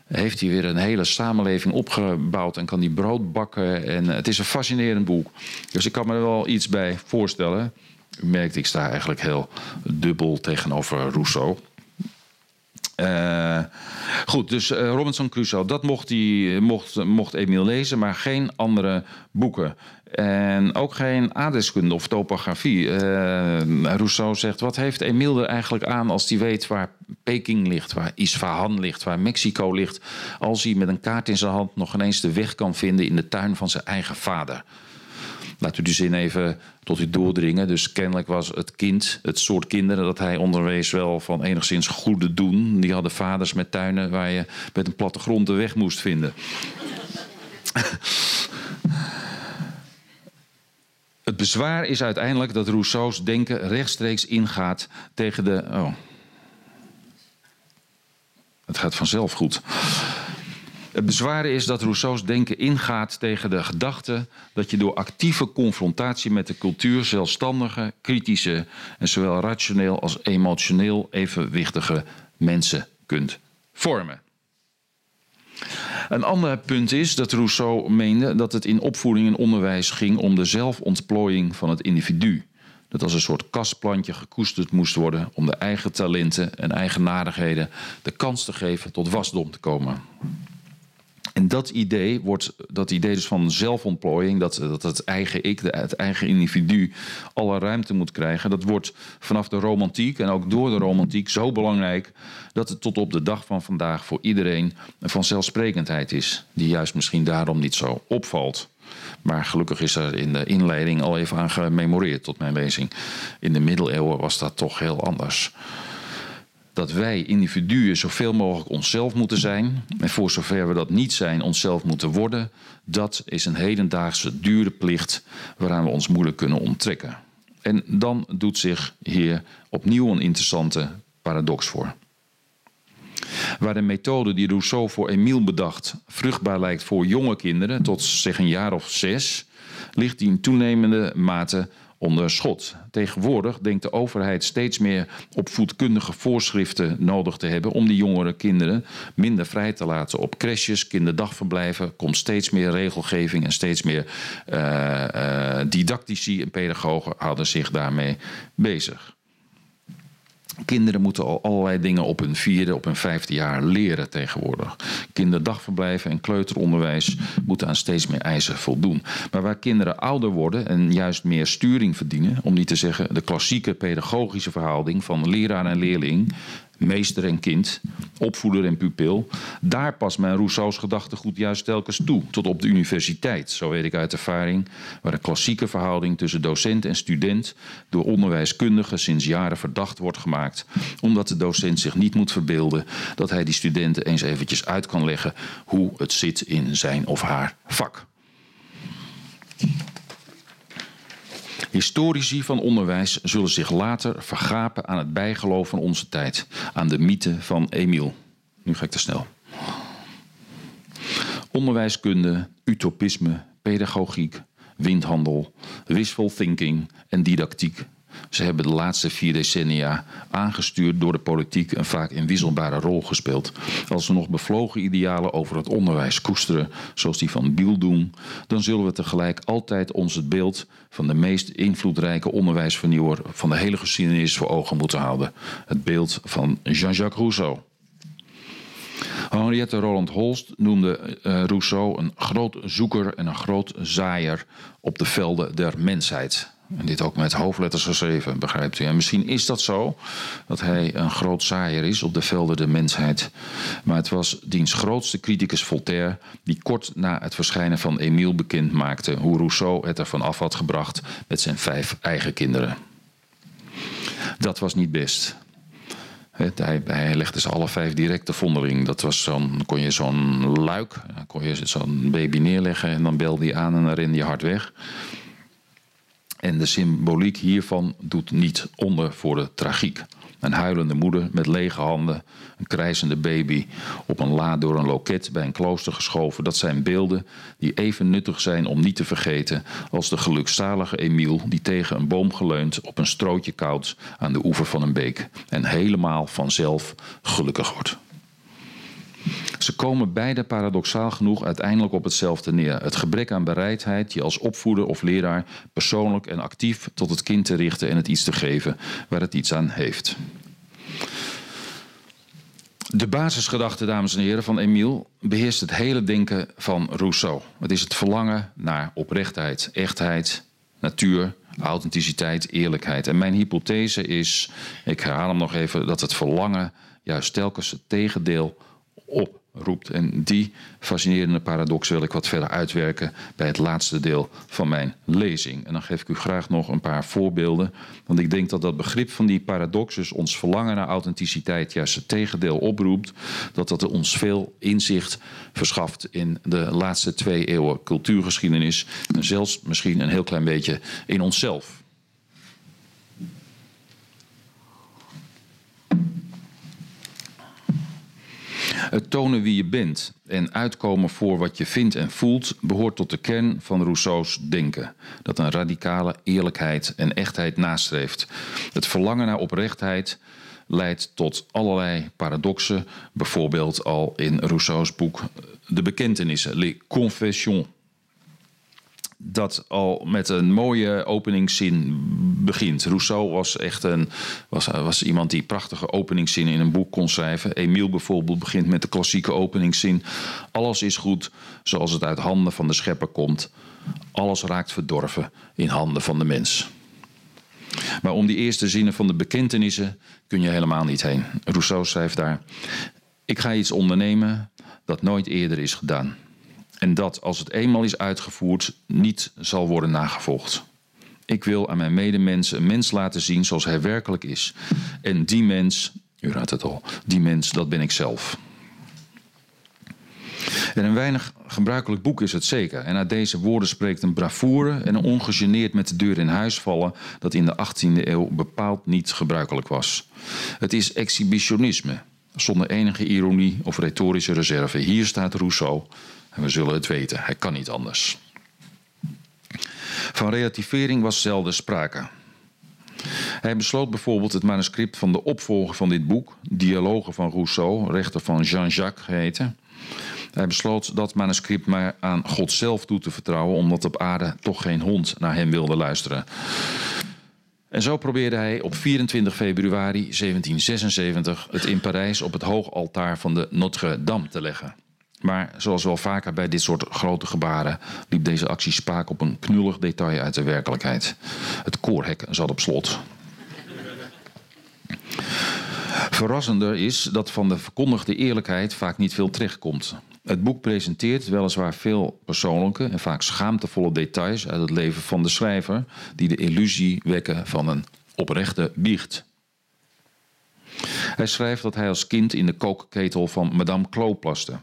heeft hij weer een hele samenleving opgebouwd en kan die brood bakken. En het is een fascinerend boek. Dus ik kan me er wel iets bij voorstellen. U merkt, ik sta eigenlijk heel dubbel tegenover Rousseau. Uh, goed, dus uh, Robinson Crusoe, dat mocht, hij, mocht, mocht Emile lezen, maar geen andere boeken. En ook geen aardrijkskunde of topografie. Uh, Rousseau zegt, wat heeft Emile er eigenlijk aan als hij weet waar Peking ligt, waar Isfahan ligt, waar Mexico ligt, als hij met een kaart in zijn hand nog ineens de weg kan vinden in de tuin van zijn eigen vader? Laat u die zin even tot u doordringen. Dus kennelijk was het kind, het soort kinderen dat hij onderwees, wel van enigszins goede doen. Die hadden vaders met tuinen waar je met een plattegrond de weg moest vinden. Het bezwaar is uiteindelijk dat Rousseau's denken rechtstreeks ingaat tegen de. Oh. Het gaat vanzelf goed. Het bezwaar is dat Rousseau's denken ingaat tegen de gedachte dat je door actieve confrontatie met de cultuur zelfstandige, kritische en zowel rationeel als emotioneel evenwichtige mensen kunt vormen. Een ander punt is dat Rousseau meende dat het in opvoeding en onderwijs ging om de zelfontplooiing van het individu. Dat als een soort kastplantje gekoesterd moest worden om de eigen talenten en eigenaardigheden de kans te geven tot wasdom te komen. En dat idee, wordt, dat idee dus van zelfontplooiing, dat, dat het eigen ik, het eigen individu, alle ruimte moet krijgen, dat wordt vanaf de romantiek en ook door de romantiek zo belangrijk dat het tot op de dag van vandaag voor iedereen een vanzelfsprekendheid is, die juist misschien daarom niet zo opvalt. Maar gelukkig is er in de inleiding al even aan gememoreerd tot mijn lezing. In de middeleeuwen was dat toch heel anders dat wij individuen zoveel mogelijk onszelf moeten zijn. En voor zover we dat niet zijn, onszelf moeten worden. Dat is een hedendaagse dure plicht waaraan we ons moeilijk kunnen onttrekken. En dan doet zich hier opnieuw een interessante paradox voor. Waar de methode die Rousseau voor Emile bedacht vruchtbaar lijkt voor jonge kinderen tot zeg een jaar of zes, ligt die in toenemende mate onder schot. Tegenwoordig denkt de overheid steeds meer op voedkundige voorschriften nodig te hebben om die jongere kinderen minder vrij te laten op crèches, kinderdagverblijven. Komt steeds meer regelgeving en steeds meer uh, uh, didactici en pedagogen houden zich daarmee bezig. Kinderen moeten al allerlei dingen op hun vierde, op hun vijfde jaar leren tegenwoordig. Kinderdagverblijven en kleuteronderwijs moeten aan steeds meer eisen voldoen. Maar waar kinderen ouder worden en juist meer sturing verdienen, om niet te zeggen de klassieke pedagogische verhouding van leraar en leerling, meester en kind, opvoeder en pupil. Daar past mijn Rousseau's gedachtegoed juist telkens toe, tot op de universiteit, zo weet ik uit ervaring, waar de klassieke verhouding tussen docent en student door onderwijskundigen sinds jaren verdacht wordt gemaakt, omdat de docent zich niet moet verbeelden dat hij die studenten eens eventjes uit kan leggen hoe het zit in zijn of haar vak. Historici van onderwijs zullen zich later vergapen aan het bijgeloof van onze tijd, aan de mythe van Emiel. Nu ga ik te snel. Onderwijskunde, utopisme, pedagogiek, windhandel, wishful thinking en didactiek ze hebben de laatste vier decennia aangestuurd door de politiek een vaak inwisselbare rol gespeeld. Als we nog bevlogen idealen over het onderwijs koesteren, zoals die van Biel doen, dan zullen we tegelijk altijd ons het beeld van de meest invloedrijke onderwijsvernieuwer van de hele geschiedenis voor ogen moeten houden. Het beeld van Jean-Jacques Rousseau. Henriette Roland Holst noemde uh, Rousseau een groot zoeker en een groot zaaier op de velden der mensheid. En dit ook met hoofdletters geschreven, begrijpt u. En misschien is dat zo, dat hij een groot zaaier is op de velden der mensheid. Maar het was diens grootste criticus Voltaire die kort na het verschijnen van Emile bekend maakte hoe Rousseau het ervan af had gebracht met zijn vijf eigen kinderen. Dat was niet best. Hij, hij legde ze alle vijf direct de vondeling. Dat was zo'n, kon je zo'n luik, kon je zo'n baby neerleggen en dan belde hij aan en dan rende je hard weg. En de symboliek hiervan doet niet onder voor de tragiek. Een huilende moeder met lege handen, een krijzende baby op een la door een loket bij een klooster geschoven. Dat zijn beelden die even nuttig zijn om niet te vergeten als de gelukzalige Emiel die tegen een boom geleund op een strootje koud aan de oever van een beek en helemaal vanzelf gelukkig wordt. Ze komen beide paradoxaal genoeg uiteindelijk op hetzelfde neer. Het gebrek aan bereidheid je als opvoeder of leraar persoonlijk en actief tot het kind te richten en het iets te geven waar het iets aan heeft. De basisgedachte, dames en heren, van Emile beheerst het hele denken van Rousseau. Het is het verlangen naar oprechtheid, echtheid, natuur, authenticiteit, eerlijkheid. En mijn hypothese is, ik herhaal hem nog even, dat het verlangen juist telkens het tegendeel op roept. En die fascinerende paradox wil ik wat verder uitwerken bij het laatste deel van mijn lezing. En dan geef ik u graag nog een paar voorbeelden. Want ik denk dat dat begrip van die paradox, dus ons verlangen naar authenticiteit, juist het tegendeel oproept. Dat dat ons veel inzicht verschaft in de laatste twee eeuwen cultuurgeschiedenis. En zelfs misschien een heel klein beetje in onszelf. Het tonen wie je bent en uitkomen voor wat je vindt en voelt behoort tot de kern van Rousseau's denken. Dat een radicale eerlijkheid en echtheid nastreeft. Het verlangen naar oprechtheid leidt tot allerlei paradoxen, bijvoorbeeld al in Rousseau's boek De Bekentenissen, Les Confessions dat al met een mooie openingszin begint. Rousseau was echt een, was, was iemand die prachtige openingszinnen in een boek kon schrijven. Emile bijvoorbeeld begint met de klassieke openingszin. Alles is goed zoals het uit handen van de schepper komt. Alles raakt verdorven in handen van de mens. Maar om die eerste zinnen van de bekentenissen kun je helemaal niet heen. Rousseau schrijft daar: Ik ga iets ondernemen dat nooit eerder is gedaan. En dat, als het eenmaal is uitgevoerd, niet zal worden nagevolgd. Ik wil aan mijn medemensen een mens laten zien zoals hij werkelijk is. En die mens, u raadt het al, die mens, dat ben ik zelf. En een weinig gebruikelijk boek is het zeker. En uit deze woorden spreekt een bravoure en een ongegeneerd met de deur in huis vallen dat in de 18e eeuw bepaald niet gebruikelijk was. Het is exhibitionisme, zonder enige ironie of retorische reserve. Hier staat Rousseau en we zullen het weten, hij kan niet anders. Van relativering was zelden sprake. Hij besloot bijvoorbeeld het manuscript van de opvolger van dit boek, Dialogen van Rousseau, rechter van Jean-Jacques geheten. Hij besloot dat manuscript maar aan God zelf toe te vertrouwen, omdat op aarde toch geen hond naar hem wilde luisteren. En zo probeerde hij op 24 februari 1776 het in Parijs op het hoogaltaar van de Notre-Dame te leggen. Maar zoals wel vaker bij dit soort grote gebaren liep deze actie spaak op een knullig detail uit de werkelijkheid. Het koorhek zat op slot. Verrassender is dat van de verkondigde eerlijkheid vaak niet veel terechtkomt. Het boek presenteert weliswaar veel persoonlijke en vaak schaamtevolle details uit het leven van de schrijver, die de illusie wekken van een oprechte biecht. Hij schrijft dat hij als kind in de kookketel van Madame Clos plaste.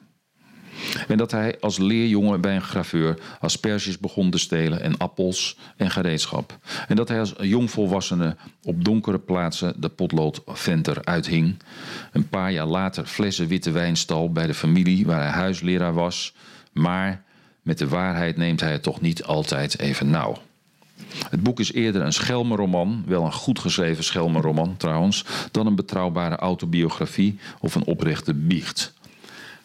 En dat hij als leerjongen bij een graveur asperges begon te stelen en appels en gereedschap. En dat hij als jongvolwassene op donkere plaatsen de potloodventer uithing. Een paar jaar later flessen witte wijn stal bij de familie waar hij huisleraar was. Maar met de waarheid neemt hij het toch niet altijd even nauw. Het boek is eerder een schelmenroman, wel een goed geschreven schelmenroman trouwens, dan een betrouwbare autobiografie of een oprechte biecht.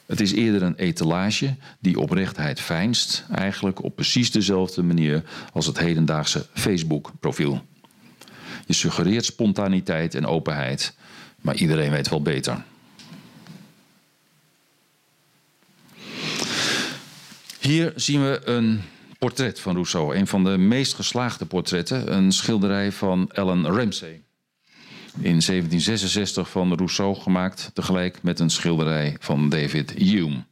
Het is eerder een etalage die oprechtheid fijnst, eigenlijk op precies dezelfde manier als het hedendaagse Facebook-profiel. Je suggereert spontaniteit en openheid, maar iedereen weet wel beter. Hier zien we een portret van Rousseau, een van de meest geslaagde portretten, een schilderij van Ellen Ramsey in 1766 van Rousseau gemaakt, tegelijk met een schilderij van David Hume.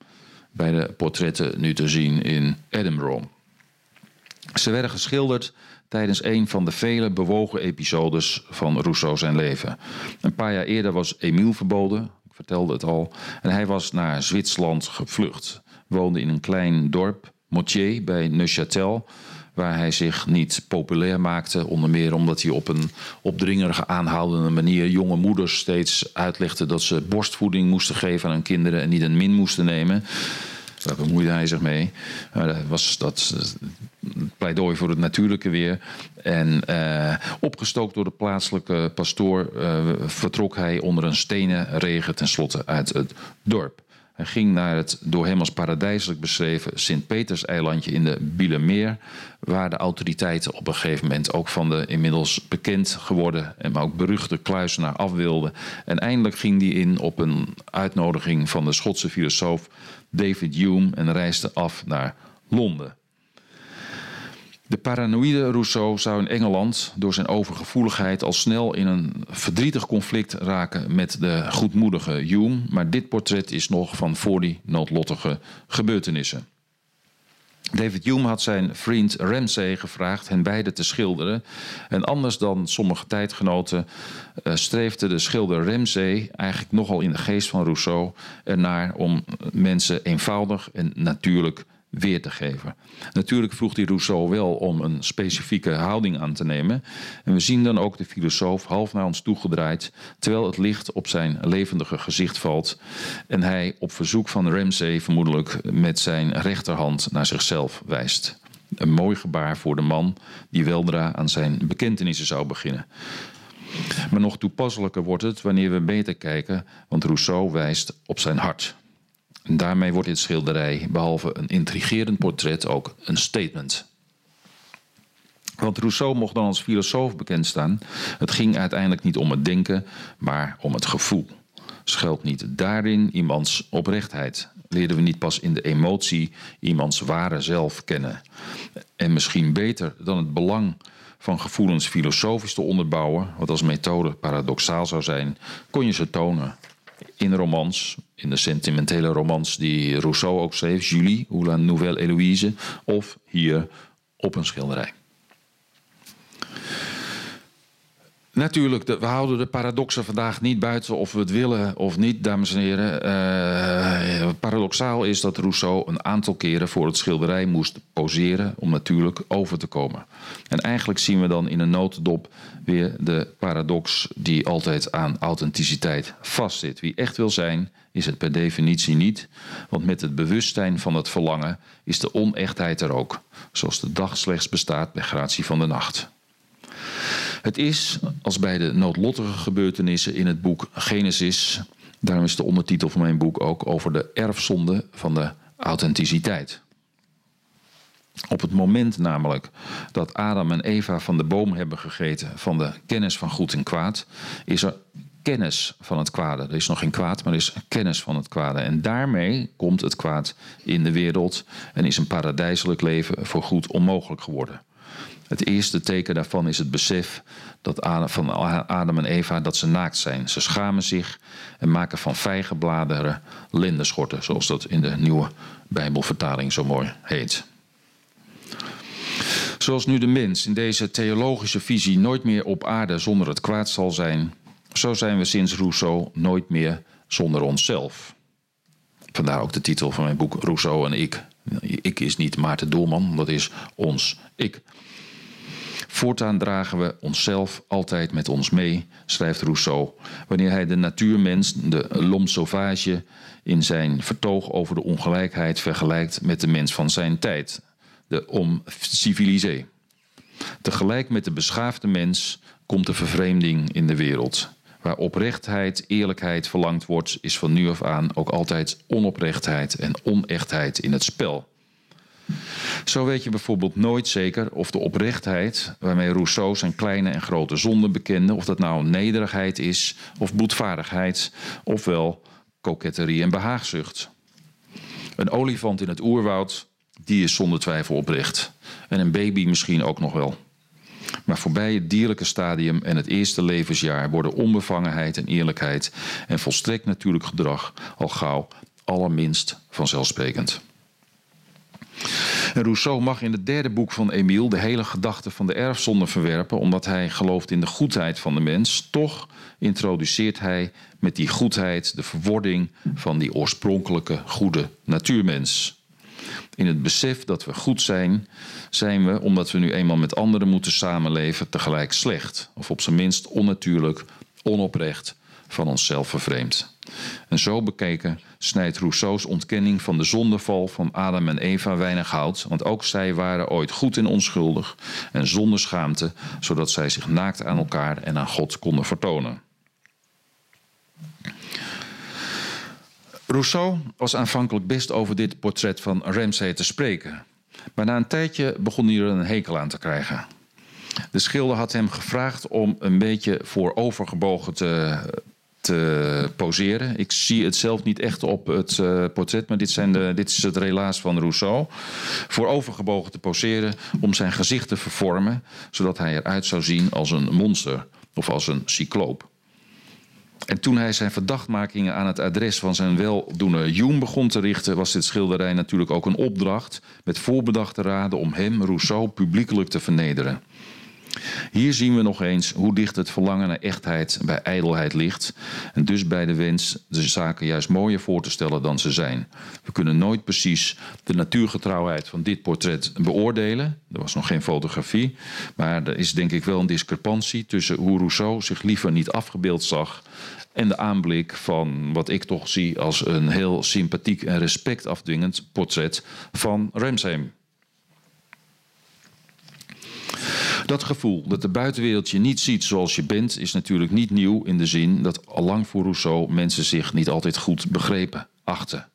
Beide portretten nu te zien in Edinburgh. Ze werden geschilderd tijdens een van de vele bewogen episodes van Rousseau zijn leven. Een paar jaar eerder was Emile verboden, ik vertelde het al, en hij was naar Zwitserland gevlucht. Woonde in een klein dorp, Motier, bij Neuchâtel waar hij zich niet populair maakte. Onder meer omdat hij op een opdringerige, aanhoudende manier jonge moeders steeds uitlegde dat ze borstvoeding moesten geven aan hun kinderen en niet een min moesten nemen. Daar bemoeide hij zich mee. dat was dat pleidooi voor het natuurlijke weer. En uh, opgestookt door de plaatselijke pastoor uh, vertrok hij onder een stenen regen tenslotte uit het dorp. Hij ging naar het door hem als paradijselijk beschreven Sint-Peters-eilandje in de Bielemeer, waar de autoriteiten op een gegeven moment ook van de inmiddels bekend geworden en maar ook beruchte kluisenaar af wilden. En eindelijk ging hij in op een uitnodiging van de Schotse filosoof David Hume en reisde af naar Londen. De paranoïde Rousseau zou in Engeland door zijn overgevoeligheid al snel in een verdrietig conflict raken met de goedmoedige Hume, maar dit portret is nog van voor die noodlottige gebeurtenissen. David Hume had zijn vriend Ramsay gevraagd hen beide te schilderen. En anders dan sommige tijdgenoten uh, streefde de schilder Ramsay eigenlijk nogal in de geest van Rousseau ernaar om mensen eenvoudig en natuurlijk weer te geven. Natuurlijk vroeg die Rousseau wel om een specifieke houding aan te nemen. En we zien dan ook de filosoof half naar ons toegedraaid, terwijl het licht op zijn levendige gezicht valt. En hij op verzoek van Ramsay vermoedelijk met zijn rechterhand naar zichzelf wijst. Een mooi gebaar voor de man die weldra aan zijn bekentenissen zou beginnen. Maar nog toepasselijker wordt het wanneer we beter kijken, want Rousseau wijst op zijn hart. Daarmee wordt dit schilderij, behalve een intrigerend portret, ook een statement. Want Rousseau mocht dan als filosoof bekend staan. Het ging uiteindelijk niet om het denken, maar om het gevoel. Schuilt niet daarin iemands oprechtheid? Leerden we niet pas in de emotie iemands ware zelf kennen? En misschien beter dan het belang van gevoelens filosofisch te onderbouwen, wat als methode paradoxaal zou zijn, kon je ze tonen in romans, in de sentimentele romans die Rousseau ook schreef, Julie ou la Nouvelle Héloïse, of hier op een schilderij. Natuurlijk, we houden de paradoxen vandaag niet buiten of we het willen of niet, dames en heren. Uh, paradoxaal is dat Rousseau een aantal keren voor het schilderij moest poseren om natuurlijk over te komen. En eigenlijk zien we dan in een notendop weer de paradox die altijd aan authenticiteit vastzit. Wie echt wil zijn, is het per definitie niet, want met het bewustzijn van het verlangen is de onechtheid er ook, zoals de dag slechts bestaat bij gratie van de nacht. Het is, als bij de noodlottige gebeurtenissen in het boek Genesis, daarom is de ondertitel van mijn boek ook over de erfzonde van de authenticiteit. Op het moment namelijk dat Adam en Eva van de boom hebben gegeten van de kennis van goed en kwaad, is er kennis van het kwade. Er is nog geen kwaad, maar er is kennis van het kwade. En daarmee komt het kwaad in de wereld en is een paradijselijk leven voor goed onmogelijk geworden. Het eerste teken daarvan is het besef dat Adam, van Adam en Eva dat ze naakt zijn. Ze schamen zich en maken van vijgenbladeren lindenschorten, zoals dat in de nieuwe Bijbelvertaling zo mooi heet. Zoals nu de mens in deze theologische visie nooit meer op aarde zonder het kwaad zal zijn, zo zijn we sinds Rousseau nooit meer zonder onszelf. Vandaar ook de titel van mijn boek Rousseau en ik. Ik is niet Maarten Doelman, dat is ons ik. Voortaan dragen we onszelf altijd met ons mee, schrijft Rousseau, wanneer hij de natuurmens, de l'homme sauvage, in zijn vertoog over de ongelijkheid vergelijkt met de mens van zijn tijd, de homme civilisé. Tegelijk met de beschaafde mens komt de vervreemding in de wereld. Waar oprechtheid, eerlijkheid verlangd wordt, is van nu af aan ook altijd onoprechtheid en onechtheid in het spel. Zo weet je bijvoorbeeld nooit zeker of de oprechtheid waarmee Rousseau zijn kleine en grote zonden bekende, of dat nou nederigheid is of boetvaardigheid, ofwel koketterie en behaagzucht. Een olifant in het oerwoud, die is zonder twijfel oprecht. En een baby misschien ook nog wel. Maar voorbij het dierlijke stadium en het eerste levensjaar worden onbevangenheid en eerlijkheid en volstrekt natuurlijk gedrag al gauw allerminst vanzelfsprekend. Rousseau mag in het derde boek van Emile de hele gedachte van de erfzonde verwerpen, omdat hij gelooft in de goedheid van de mens. Toch introduceert hij met die goedheid de verwording van die oorspronkelijke goede natuurmens. In het besef dat we goed zijn, zijn we, omdat we nu eenmaal met anderen moeten samenleven, tegelijk slecht. Of op zijn minst onnatuurlijk, onoprecht, van onszelf vervreemd. En zo bekeken snijdt Rousseau's ontkenning van de zondeval van Adam en Eva weinig hout, want ook zij waren ooit goed en onschuldig en zonder schaamte, zodat zij zich naakt aan elkaar en aan God konden vertonen. Rousseau was aanvankelijk best over dit portret van Ramsay te spreken, maar na een tijdje begon hij er een hekel aan te krijgen. De schilder had hem gevraagd om een beetje voorovergebogen te te poseren. Ik zie het zelf niet echt op het uh, portret, maar dit, zijn de, dit is het relaas van Rousseau. Voor overgebogen te poseren om zijn gezicht te vervormen, zodat hij eruit zou zien als een monster of als een cycloop. En toen hij zijn verdachtmakingen aan het adres van zijn weldoener Hume begon te richten, was dit schilderij natuurlijk ook een opdracht met voorbedachte raden om hem, Rousseau, publiekelijk te vernederen. Hier zien we nog eens hoe dicht het verlangen naar echtheid bij ijdelheid ligt. En dus bij de wens de zaken juist mooier voor te stellen dan ze zijn. We kunnen nooit precies de natuurgetrouwheid van dit portret beoordelen. Er was nog geen fotografie. Maar er is denk ik wel een discrepantie tussen hoe Rousseau zich liever niet afgebeeld zag. En de aanblik van wat ik toch zie als een heel sympathiek en respectafdwingend portret van Remsheim. Dat gevoel dat de buitenwereld je niet ziet zoals je bent, is natuurlijk niet nieuw in de zin dat allang voor Rousseau mensen zich niet altijd goed begrepen achten.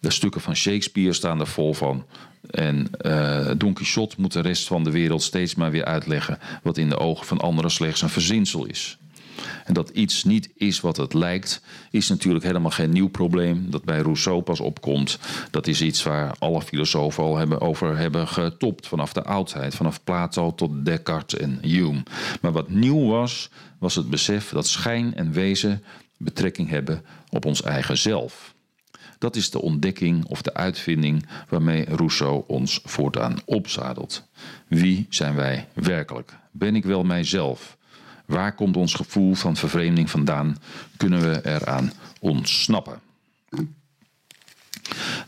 De stukken van Shakespeare staan er vol van. En uh, Don Quixote moet de rest van de wereld steeds maar weer uitleggen wat in de ogen van anderen slechts een verzinsel is. En dat iets niet is wat het lijkt, is natuurlijk helemaal geen nieuw probleem dat bij Rousseau pas opkomt. Dat is iets waar alle filosofen al hebben, over hebben getopt vanaf de oudheid, vanaf Plato tot Descartes en Hume. Maar wat nieuw was, was het besef dat schijn en wezen betrekking hebben op ons eigen zelf. Dat is de ontdekking of de uitvinding waarmee Rousseau ons voortaan opzadelt. Wie zijn wij werkelijk? Ben ik wel mijzelf? Waar komt ons gevoel van vervreemding vandaan? Kunnen we eraan ontsnappen?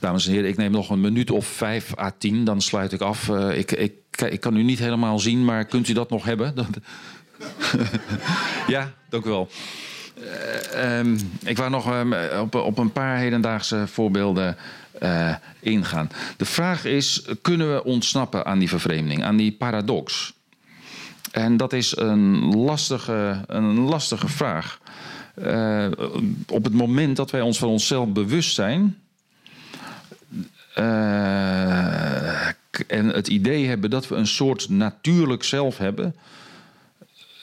Dames en heren, ik neem nog een minuut of vijf à tien, dan sluit ik af. Uh, ik, ik, ik kan u niet helemaal zien, maar kunt u dat nog hebben? ja, dank u wel. Uh, um, ik wou nog um, op, op, een paar hedendaagse voorbeelden uh, ingaan. De vraag is: kunnen we ontsnappen aan die vervreemding, aan die paradox? En dat is een lastige, een lastige vraag. Uh, op het moment dat wij ons van onszelf bewust zijn. Uh, en het idee hebben dat we een soort natuurlijk zelf hebben.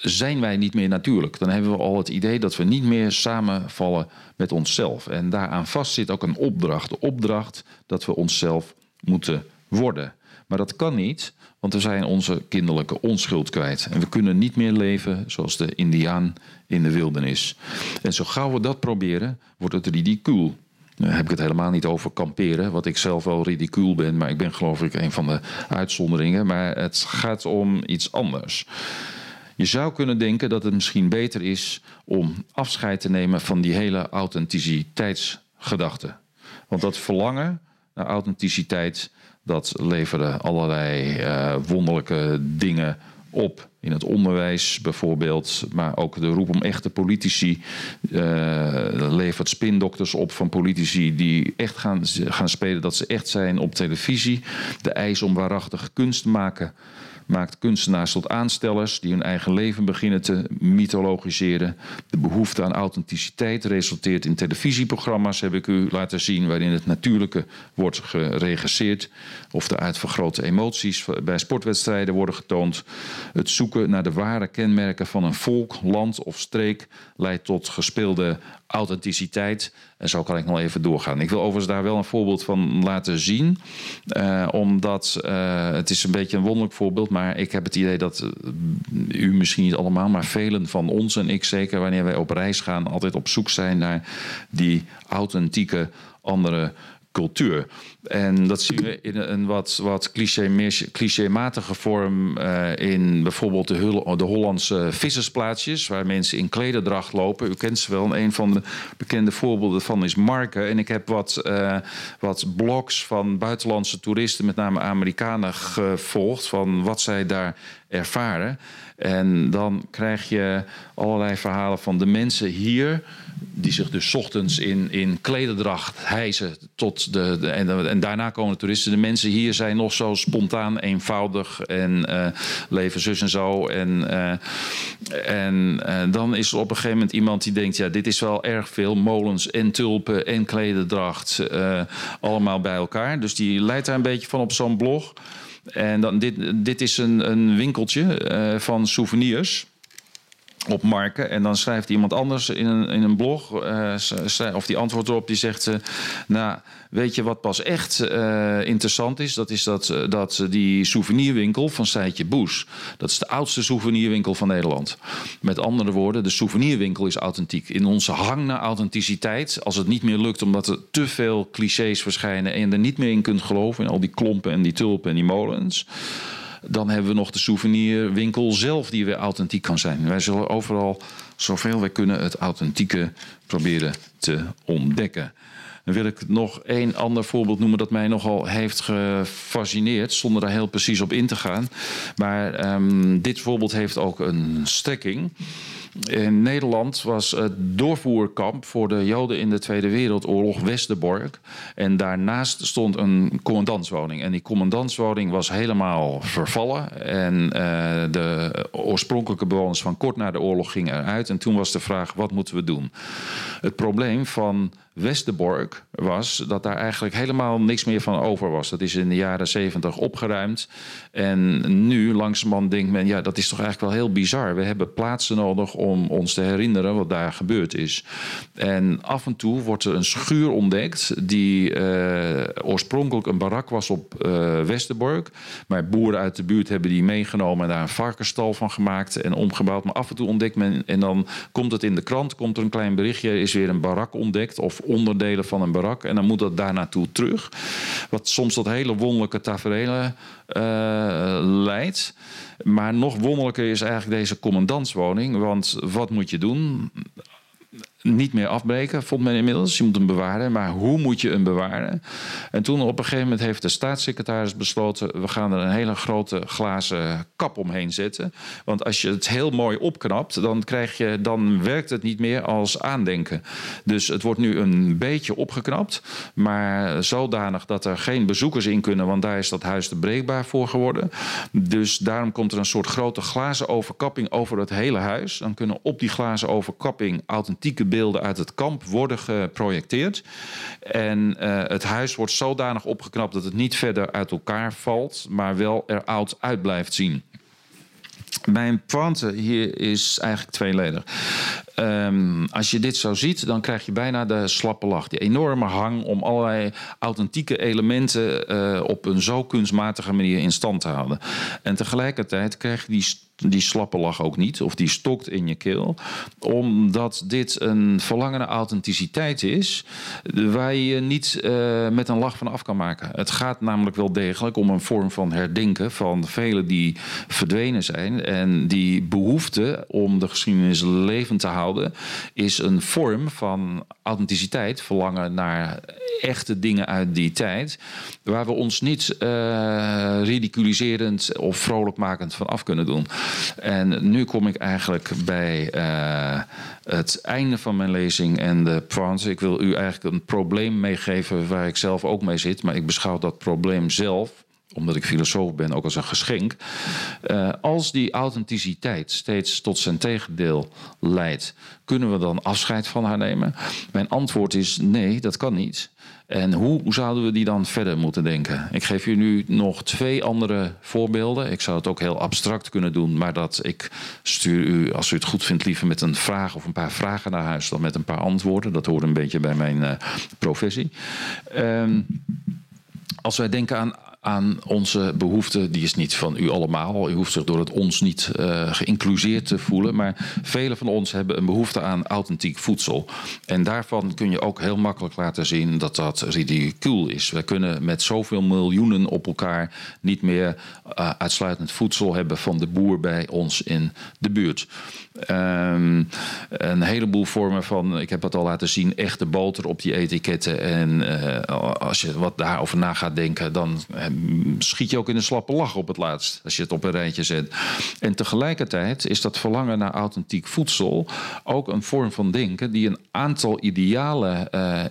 Zijn wij niet meer natuurlijk? Dan hebben we al het idee dat we niet meer samenvallen met onszelf. En daaraan vast zit ook een opdracht. De opdracht dat we onszelf moeten worden. Maar dat kan niet want we zijn onze kinderlijke onschuld kwijt. En we kunnen niet meer leven zoals de Indiaan in de wildernis. En zo gauw we dat proberen, wordt het ridicuul. Dan heb ik het helemaal niet over kamperen, wat ik zelf wel ridicuul ben, maar ik ben geloof ik een van de uitzonderingen. Maar het gaat om iets anders. Je zou kunnen denken dat het misschien beter is om afscheid te nemen van die hele authenticiteitsgedachte. Want dat verlangen naar authenticiteit, dat leverde allerlei uh, wonderlijke dingen op. In het onderwijs bijvoorbeeld, maar ook de roep om echte politici uh, levert spindokters op van politici die echt gaan, gaan spelen dat ze echt zijn op televisie. De eis om waarachtige kunst te maken maakt kunstenaars tot aanstellers die hun eigen leven beginnen te mythologiseren. De behoefte aan authenticiteit resulteert in televisieprogramma's, heb ik u laten zien, waarin het natuurlijke wordt geregisseerd. Of de uitvergrote emoties bij sportwedstrijden worden getoond. Het zoeken naar de ware kenmerken van een volk, land of streek leidt tot gespeelde authenticiteit. En zo kan ik nog even doorgaan. Ik wil overigens daar wel een voorbeeld van laten zien. Uh, omdat uh, het is een beetje een wonderlijk voorbeeld. Maar ik heb het idee dat uh, u misschien niet allemaal, maar velen van ons en ik zeker wanneer wij op reis gaan, altijd op zoek zijn naar die authentieke andere cultuur. En dat zien we in een wat, wat cliché, clichématige vorm uh, in bijvoorbeeld de, de, Hollandse vissersplaatsjes, waar mensen in klederdracht lopen. U kent ze wel. een van de bekende voorbeelden van is Marken. En ik heb wat, uh, wat blogs van buitenlandse toeristen, met name Amerikanen, gevolgd van wat zij daar ervaren. En dan krijg je allerlei verhalen van de mensen hier die zich dus ochtends in, in klederdracht hijsen tot de, en, en, daarna komen de toeristen. De mensen hier zijn nog zo spontaan, eenvoudig en uh, leven zus en zo. En, uh, en uh, dan is er op een gegeven moment iemand die denkt: ja, dit is wel erg veel. Molens en tulpen en klederdracht, allemaal bij elkaar. Dus die leidt daar een beetje van op zo'n blog. En dan, dit, dit is een, een winkeltje van souvenirs. Op marken. En dan schrijft iemand anders in een, in een blog, uh, of die antwoordt erop, die zegt: uh, Nou, weet je wat pas echt uh, interessant is? Dat is dat, dat die souvenirwinkel van Seitje Boes. Dat is de oudste souvenirwinkel van Nederland. Met andere woorden, de souvenirwinkel is authentiek. In onze hang naar authenticiteit, als het niet meer lukt omdat er te veel clichés verschijnen en je er niet meer in kunt geloven, in al die klompen en die tulpen en die molens dan hebben we nog de souvenirwinkel zelf die weer authentiek kan zijn. Wij zullen overal zoveel wij kunnen het authentieke proberen te ontdekken. Dan wil ik nog één ander voorbeeld noemen dat mij nogal heeft gefascineerd, zonder daar heel precies op in te gaan. Maar um, dit voorbeeld heeft ook een strekking. In Nederland was het doorvoerkamp voor de Joden in de Tweede Wereldoorlog Westerbork. En daarnaast stond een commandantswoning. En die commandantswoning was helemaal vervallen. En uh, de oorspronkelijke bewoners van kort na de oorlog gingen eruit. En toen was de vraag: wat moeten we doen? Het probleem van Westerbork was dat daar eigenlijk helemaal niks meer van over was. Dat is in de jaren zeventig opgeruimd. En nu langzamerhand denkt men, ja, dat is toch eigenlijk wel heel bizar. We hebben plaatsen nodig om ons te herinneren wat daar gebeurd is. En af en toe wordt er een schuur ontdekt die uh, oorspronkelijk een barak was op uh, Westerbork. Maar boeren uit de buurt hebben die meegenomen en daar een varkenstal van gemaakt en omgebouwd. Maar af en toe ontdekt men, en dan komt het in de krant, komt er een klein berichtje, er is weer een barak ontdekt of onderdelen van een barak. En dan moet dat daar naartoe terug. Wat soms tot hele wonderlijke tafereelen uh, leidt. Maar nog wonderlijker is eigenlijk deze commandantswoning. Want wat moet je doen? Niet meer afbreken, vond men inmiddels. Je moet hem bewaren, maar hoe moet je hem bewaren? En toen op een gegeven moment heeft de staatssecretaris besloten... we gaan er een hele grote glazen kap omheen zetten. Want als je het heel mooi opknapt, dan, krijg je, dan werkt het niet meer als aandenken. Dus het wordt nu een beetje opgeknapt, maar zodanig dat er geen bezoekers in kunnen... want daar is dat huis te breekbaar voor geworden. Dus daarom komt er een soort grote glazen overkapping over het hele huis. Dan kunnen op die glazen overkapping authentieke beelden uit het kamp worden geprojecteerd. En uh, het huis wordt zodanig opgeknapt dat het niet verder uit elkaar valt, maar wel er oud uit blijft zien. Mijn pointe hier is eigenlijk tweeledig. Um, als je dit zo ziet, dan krijg je bijna de slappe lach. Die enorme hang om allerlei authentieke elementen uh, op een zo kunstmatige manier in stand te houden. En tegelijkertijd krijg je die die slappe lach ook niet, of die stokt in je keel, omdat dit een verlangen naar authenticiteit is, waar je niet uh, met een lach van af kan maken. Het gaat namelijk wel degelijk om een vorm van herdenken van velen die verdwenen zijn. En die behoefte om de geschiedenis levend te houden, is een vorm van authenticiteit, verlangen naar echte dingen uit die tijd, waar we ons niet uh, ridiculiserend of vrolijkmakend van af kunnen doen. En nu kom ik eigenlijk bij uh, het einde van mijn lezing en de prance. Ik wil u eigenlijk een probleem meegeven waar ik zelf ook mee zit, maar ik beschouw dat probleem zelf omdat ik filosoof ben, ook als een geschenk. Uh, als die authenticiteit steeds tot zijn tegendeel leidt, kunnen we dan afscheid van haar nemen? Mijn antwoord is nee, dat kan niet. En hoe zouden we die dan verder moeten denken? Ik geef u nu nog twee andere voorbeelden. Ik zou het ook heel abstract kunnen doen, maar dat ik stuur u, als u het goed vindt, liever met een vraag of een paar vragen naar huis dan met een paar antwoorden. Dat hoort een beetje bij mijn uh, professie. Um, als wij denken aan aan onze behoeften. Die is niet van u allemaal. U hoeft zich door het ons niet uh, geïncluseerd te voelen. Maar velen van ons hebben een behoefte aan authentiek voedsel. En daarvan kun je ook heel makkelijk laten zien dat dat ridicuul is. We kunnen met zoveel miljoenen op elkaar niet meer uh, uitsluitend voedsel hebben van de boer bij ons in de buurt. Um, een heleboel vormen van, ik heb het al laten zien, echte boter op die etiketten. En uh, als je wat daarover na gaat denken, dan schiet je ook in een slappe lach op het laatst. Als je het op een rijtje zet. En tegelijkertijd is dat verlangen naar authentiek voedsel ook een vorm van denken die een aantal idealen. Uh,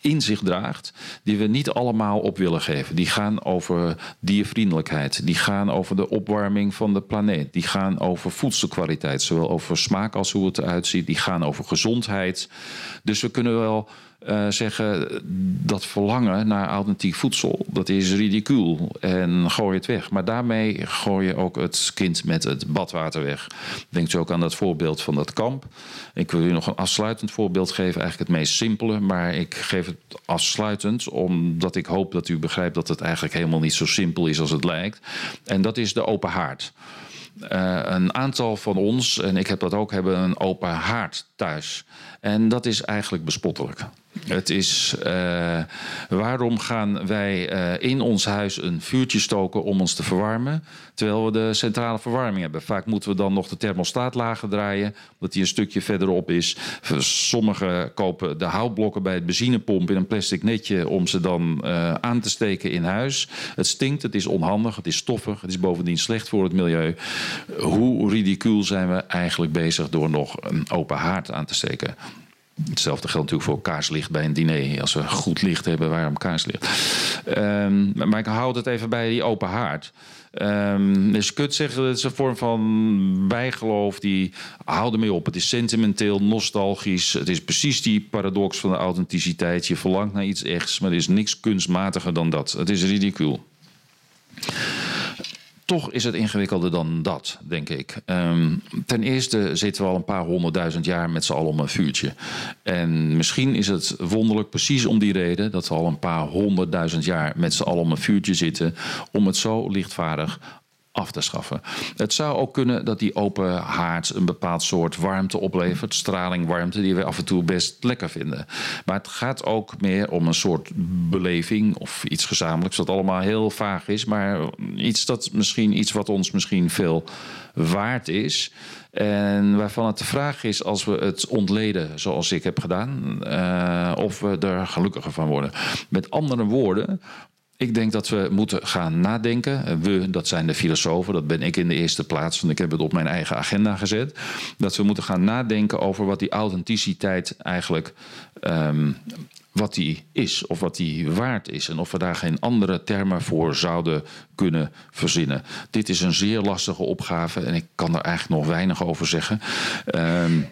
in zich draagt, die we niet allemaal op willen geven. Die gaan over diervriendelijkheid, die gaan over de opwarming van de planeet, die gaan over voedselkwaliteit, zowel over smaak als hoe het eruit ziet, die gaan over gezondheid. Dus we kunnen wel uh, zeggen dat verlangen naar authentiek voedsel, dat is ridicuul en gooi het weg. Maar daarmee gooi je ook het kind met het badwater weg. Denkt u ook aan dat voorbeeld van dat kamp. Ik wil u nog een afsluitend voorbeeld geven, eigenlijk het meest simpele, maar ik geef het afsluitend omdat ik hoop dat u begrijpt dat het eigenlijk helemaal niet zo simpel is als het lijkt. En dat is de open haard. Uh, een aantal van ons, en ik heb dat ook, hebben een open haard thuis. En dat is eigenlijk bespottelijk. Het is uh, waarom gaan wij uh, in ons huis een vuurtje stoken om ons te verwarmen, terwijl we de centrale verwarming hebben. Vaak moeten we dan nog de thermostaat lager draaien, omdat die een stukje verderop is. Sommigen kopen de houtblokken bij het benzinepomp in een plastic netje om ze dan uh, aan te steken in huis. Het stinkt, het is onhandig, het is stoffig, het is bovendien slecht voor het milieu. Hoe ridicuul zijn we eigenlijk bezig door nog een open haard aan te steken? Hetzelfde geldt natuurlijk voor kaarslicht bij een diner. Als we goed licht hebben, waarom kaarslicht? Um, maar ik houd het even bij die open haard. Um, dus je kunt zeggen, het is een vorm van bijgeloof. Die hou ermee op. Het is sentimenteel, nostalgisch. Het is precies die paradox van de authenticiteit. Je verlangt naar iets echts, maar er is niks kunstmatiger dan dat. Het is ridicuul toch is het ingewikkelder dan dat, denk ik. Um, ten eerste zitten we al een paar honderdduizend jaar met z'n allen om een vuurtje. En misschien is het wonderlijk precies om die reden dat we al een paar honderdduizend jaar met z'n allen om een vuurtje zitten. Om het zo lichtvaardig af te schaffen. Het zou ook kunnen dat die open haard een bepaald soort warmte oplevert, straling warmte, die we af en toe best lekker vinden. Maar het gaat ook meer om een soort beleving of iets gezamenlijks, dat allemaal heel vaag is, maar iets dat misschien iets wat ons misschien veel waard is. En waarvan het de vraag is, als we het ontleden zoals ik heb gedaan, uh, of we er gelukkiger van worden. Met andere woorden, ik denk dat we moeten gaan nadenken. We, dat zijn de filosofen, dat ben ik in de eerste plaats, want ik heb het op mijn eigen agenda gezet. Dat we moeten gaan nadenken over wat die authenticiteit eigenlijk. Um, wat die is of wat die waard is. En of we daar geen andere termen voor zouden kunnen verzinnen. Dit is een zeer lastige opgave en ik kan er eigenlijk nog weinig over zeggen. Um,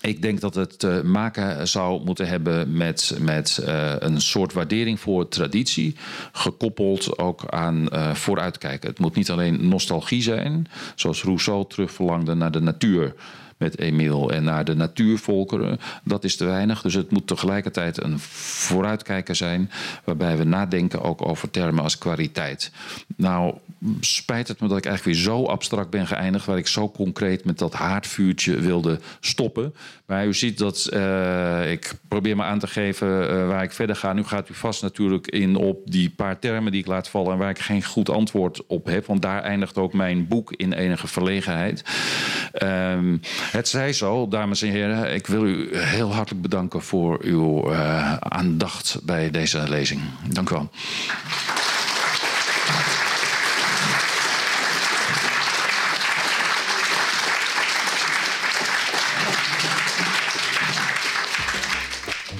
ik denk dat het te maken zou moeten hebben met, met uh, een soort waardering voor traditie, gekoppeld ook aan uh, vooruitkijken. Het moet niet alleen nostalgie zijn, zoals Rousseau terugverlangde naar de natuur met Emiel en naar de natuurvolkeren. Dat is te weinig. Dus het moet tegelijkertijd een vooruitkijker zijn. Waarbij we nadenken ook over termen als kwaliteit. Nou, spijt het me dat ik eigenlijk weer zo abstract ben geëindigd. Waar ik zo concreet met dat haardvuurtje wilde stoppen. Maar u ziet dat uh, ik probeer me aan te geven uh, waar ik verder ga. Nu gaat u vast natuurlijk in op die paar termen die ik laat vallen. En waar ik geen goed antwoord op heb. Want daar eindigt ook mijn boek in enige verlegenheid. Um, het zij zo, dames en heren. Ik wil u heel hartelijk bedanken voor uw uh, aandacht bij deze lezing. Dank u wel.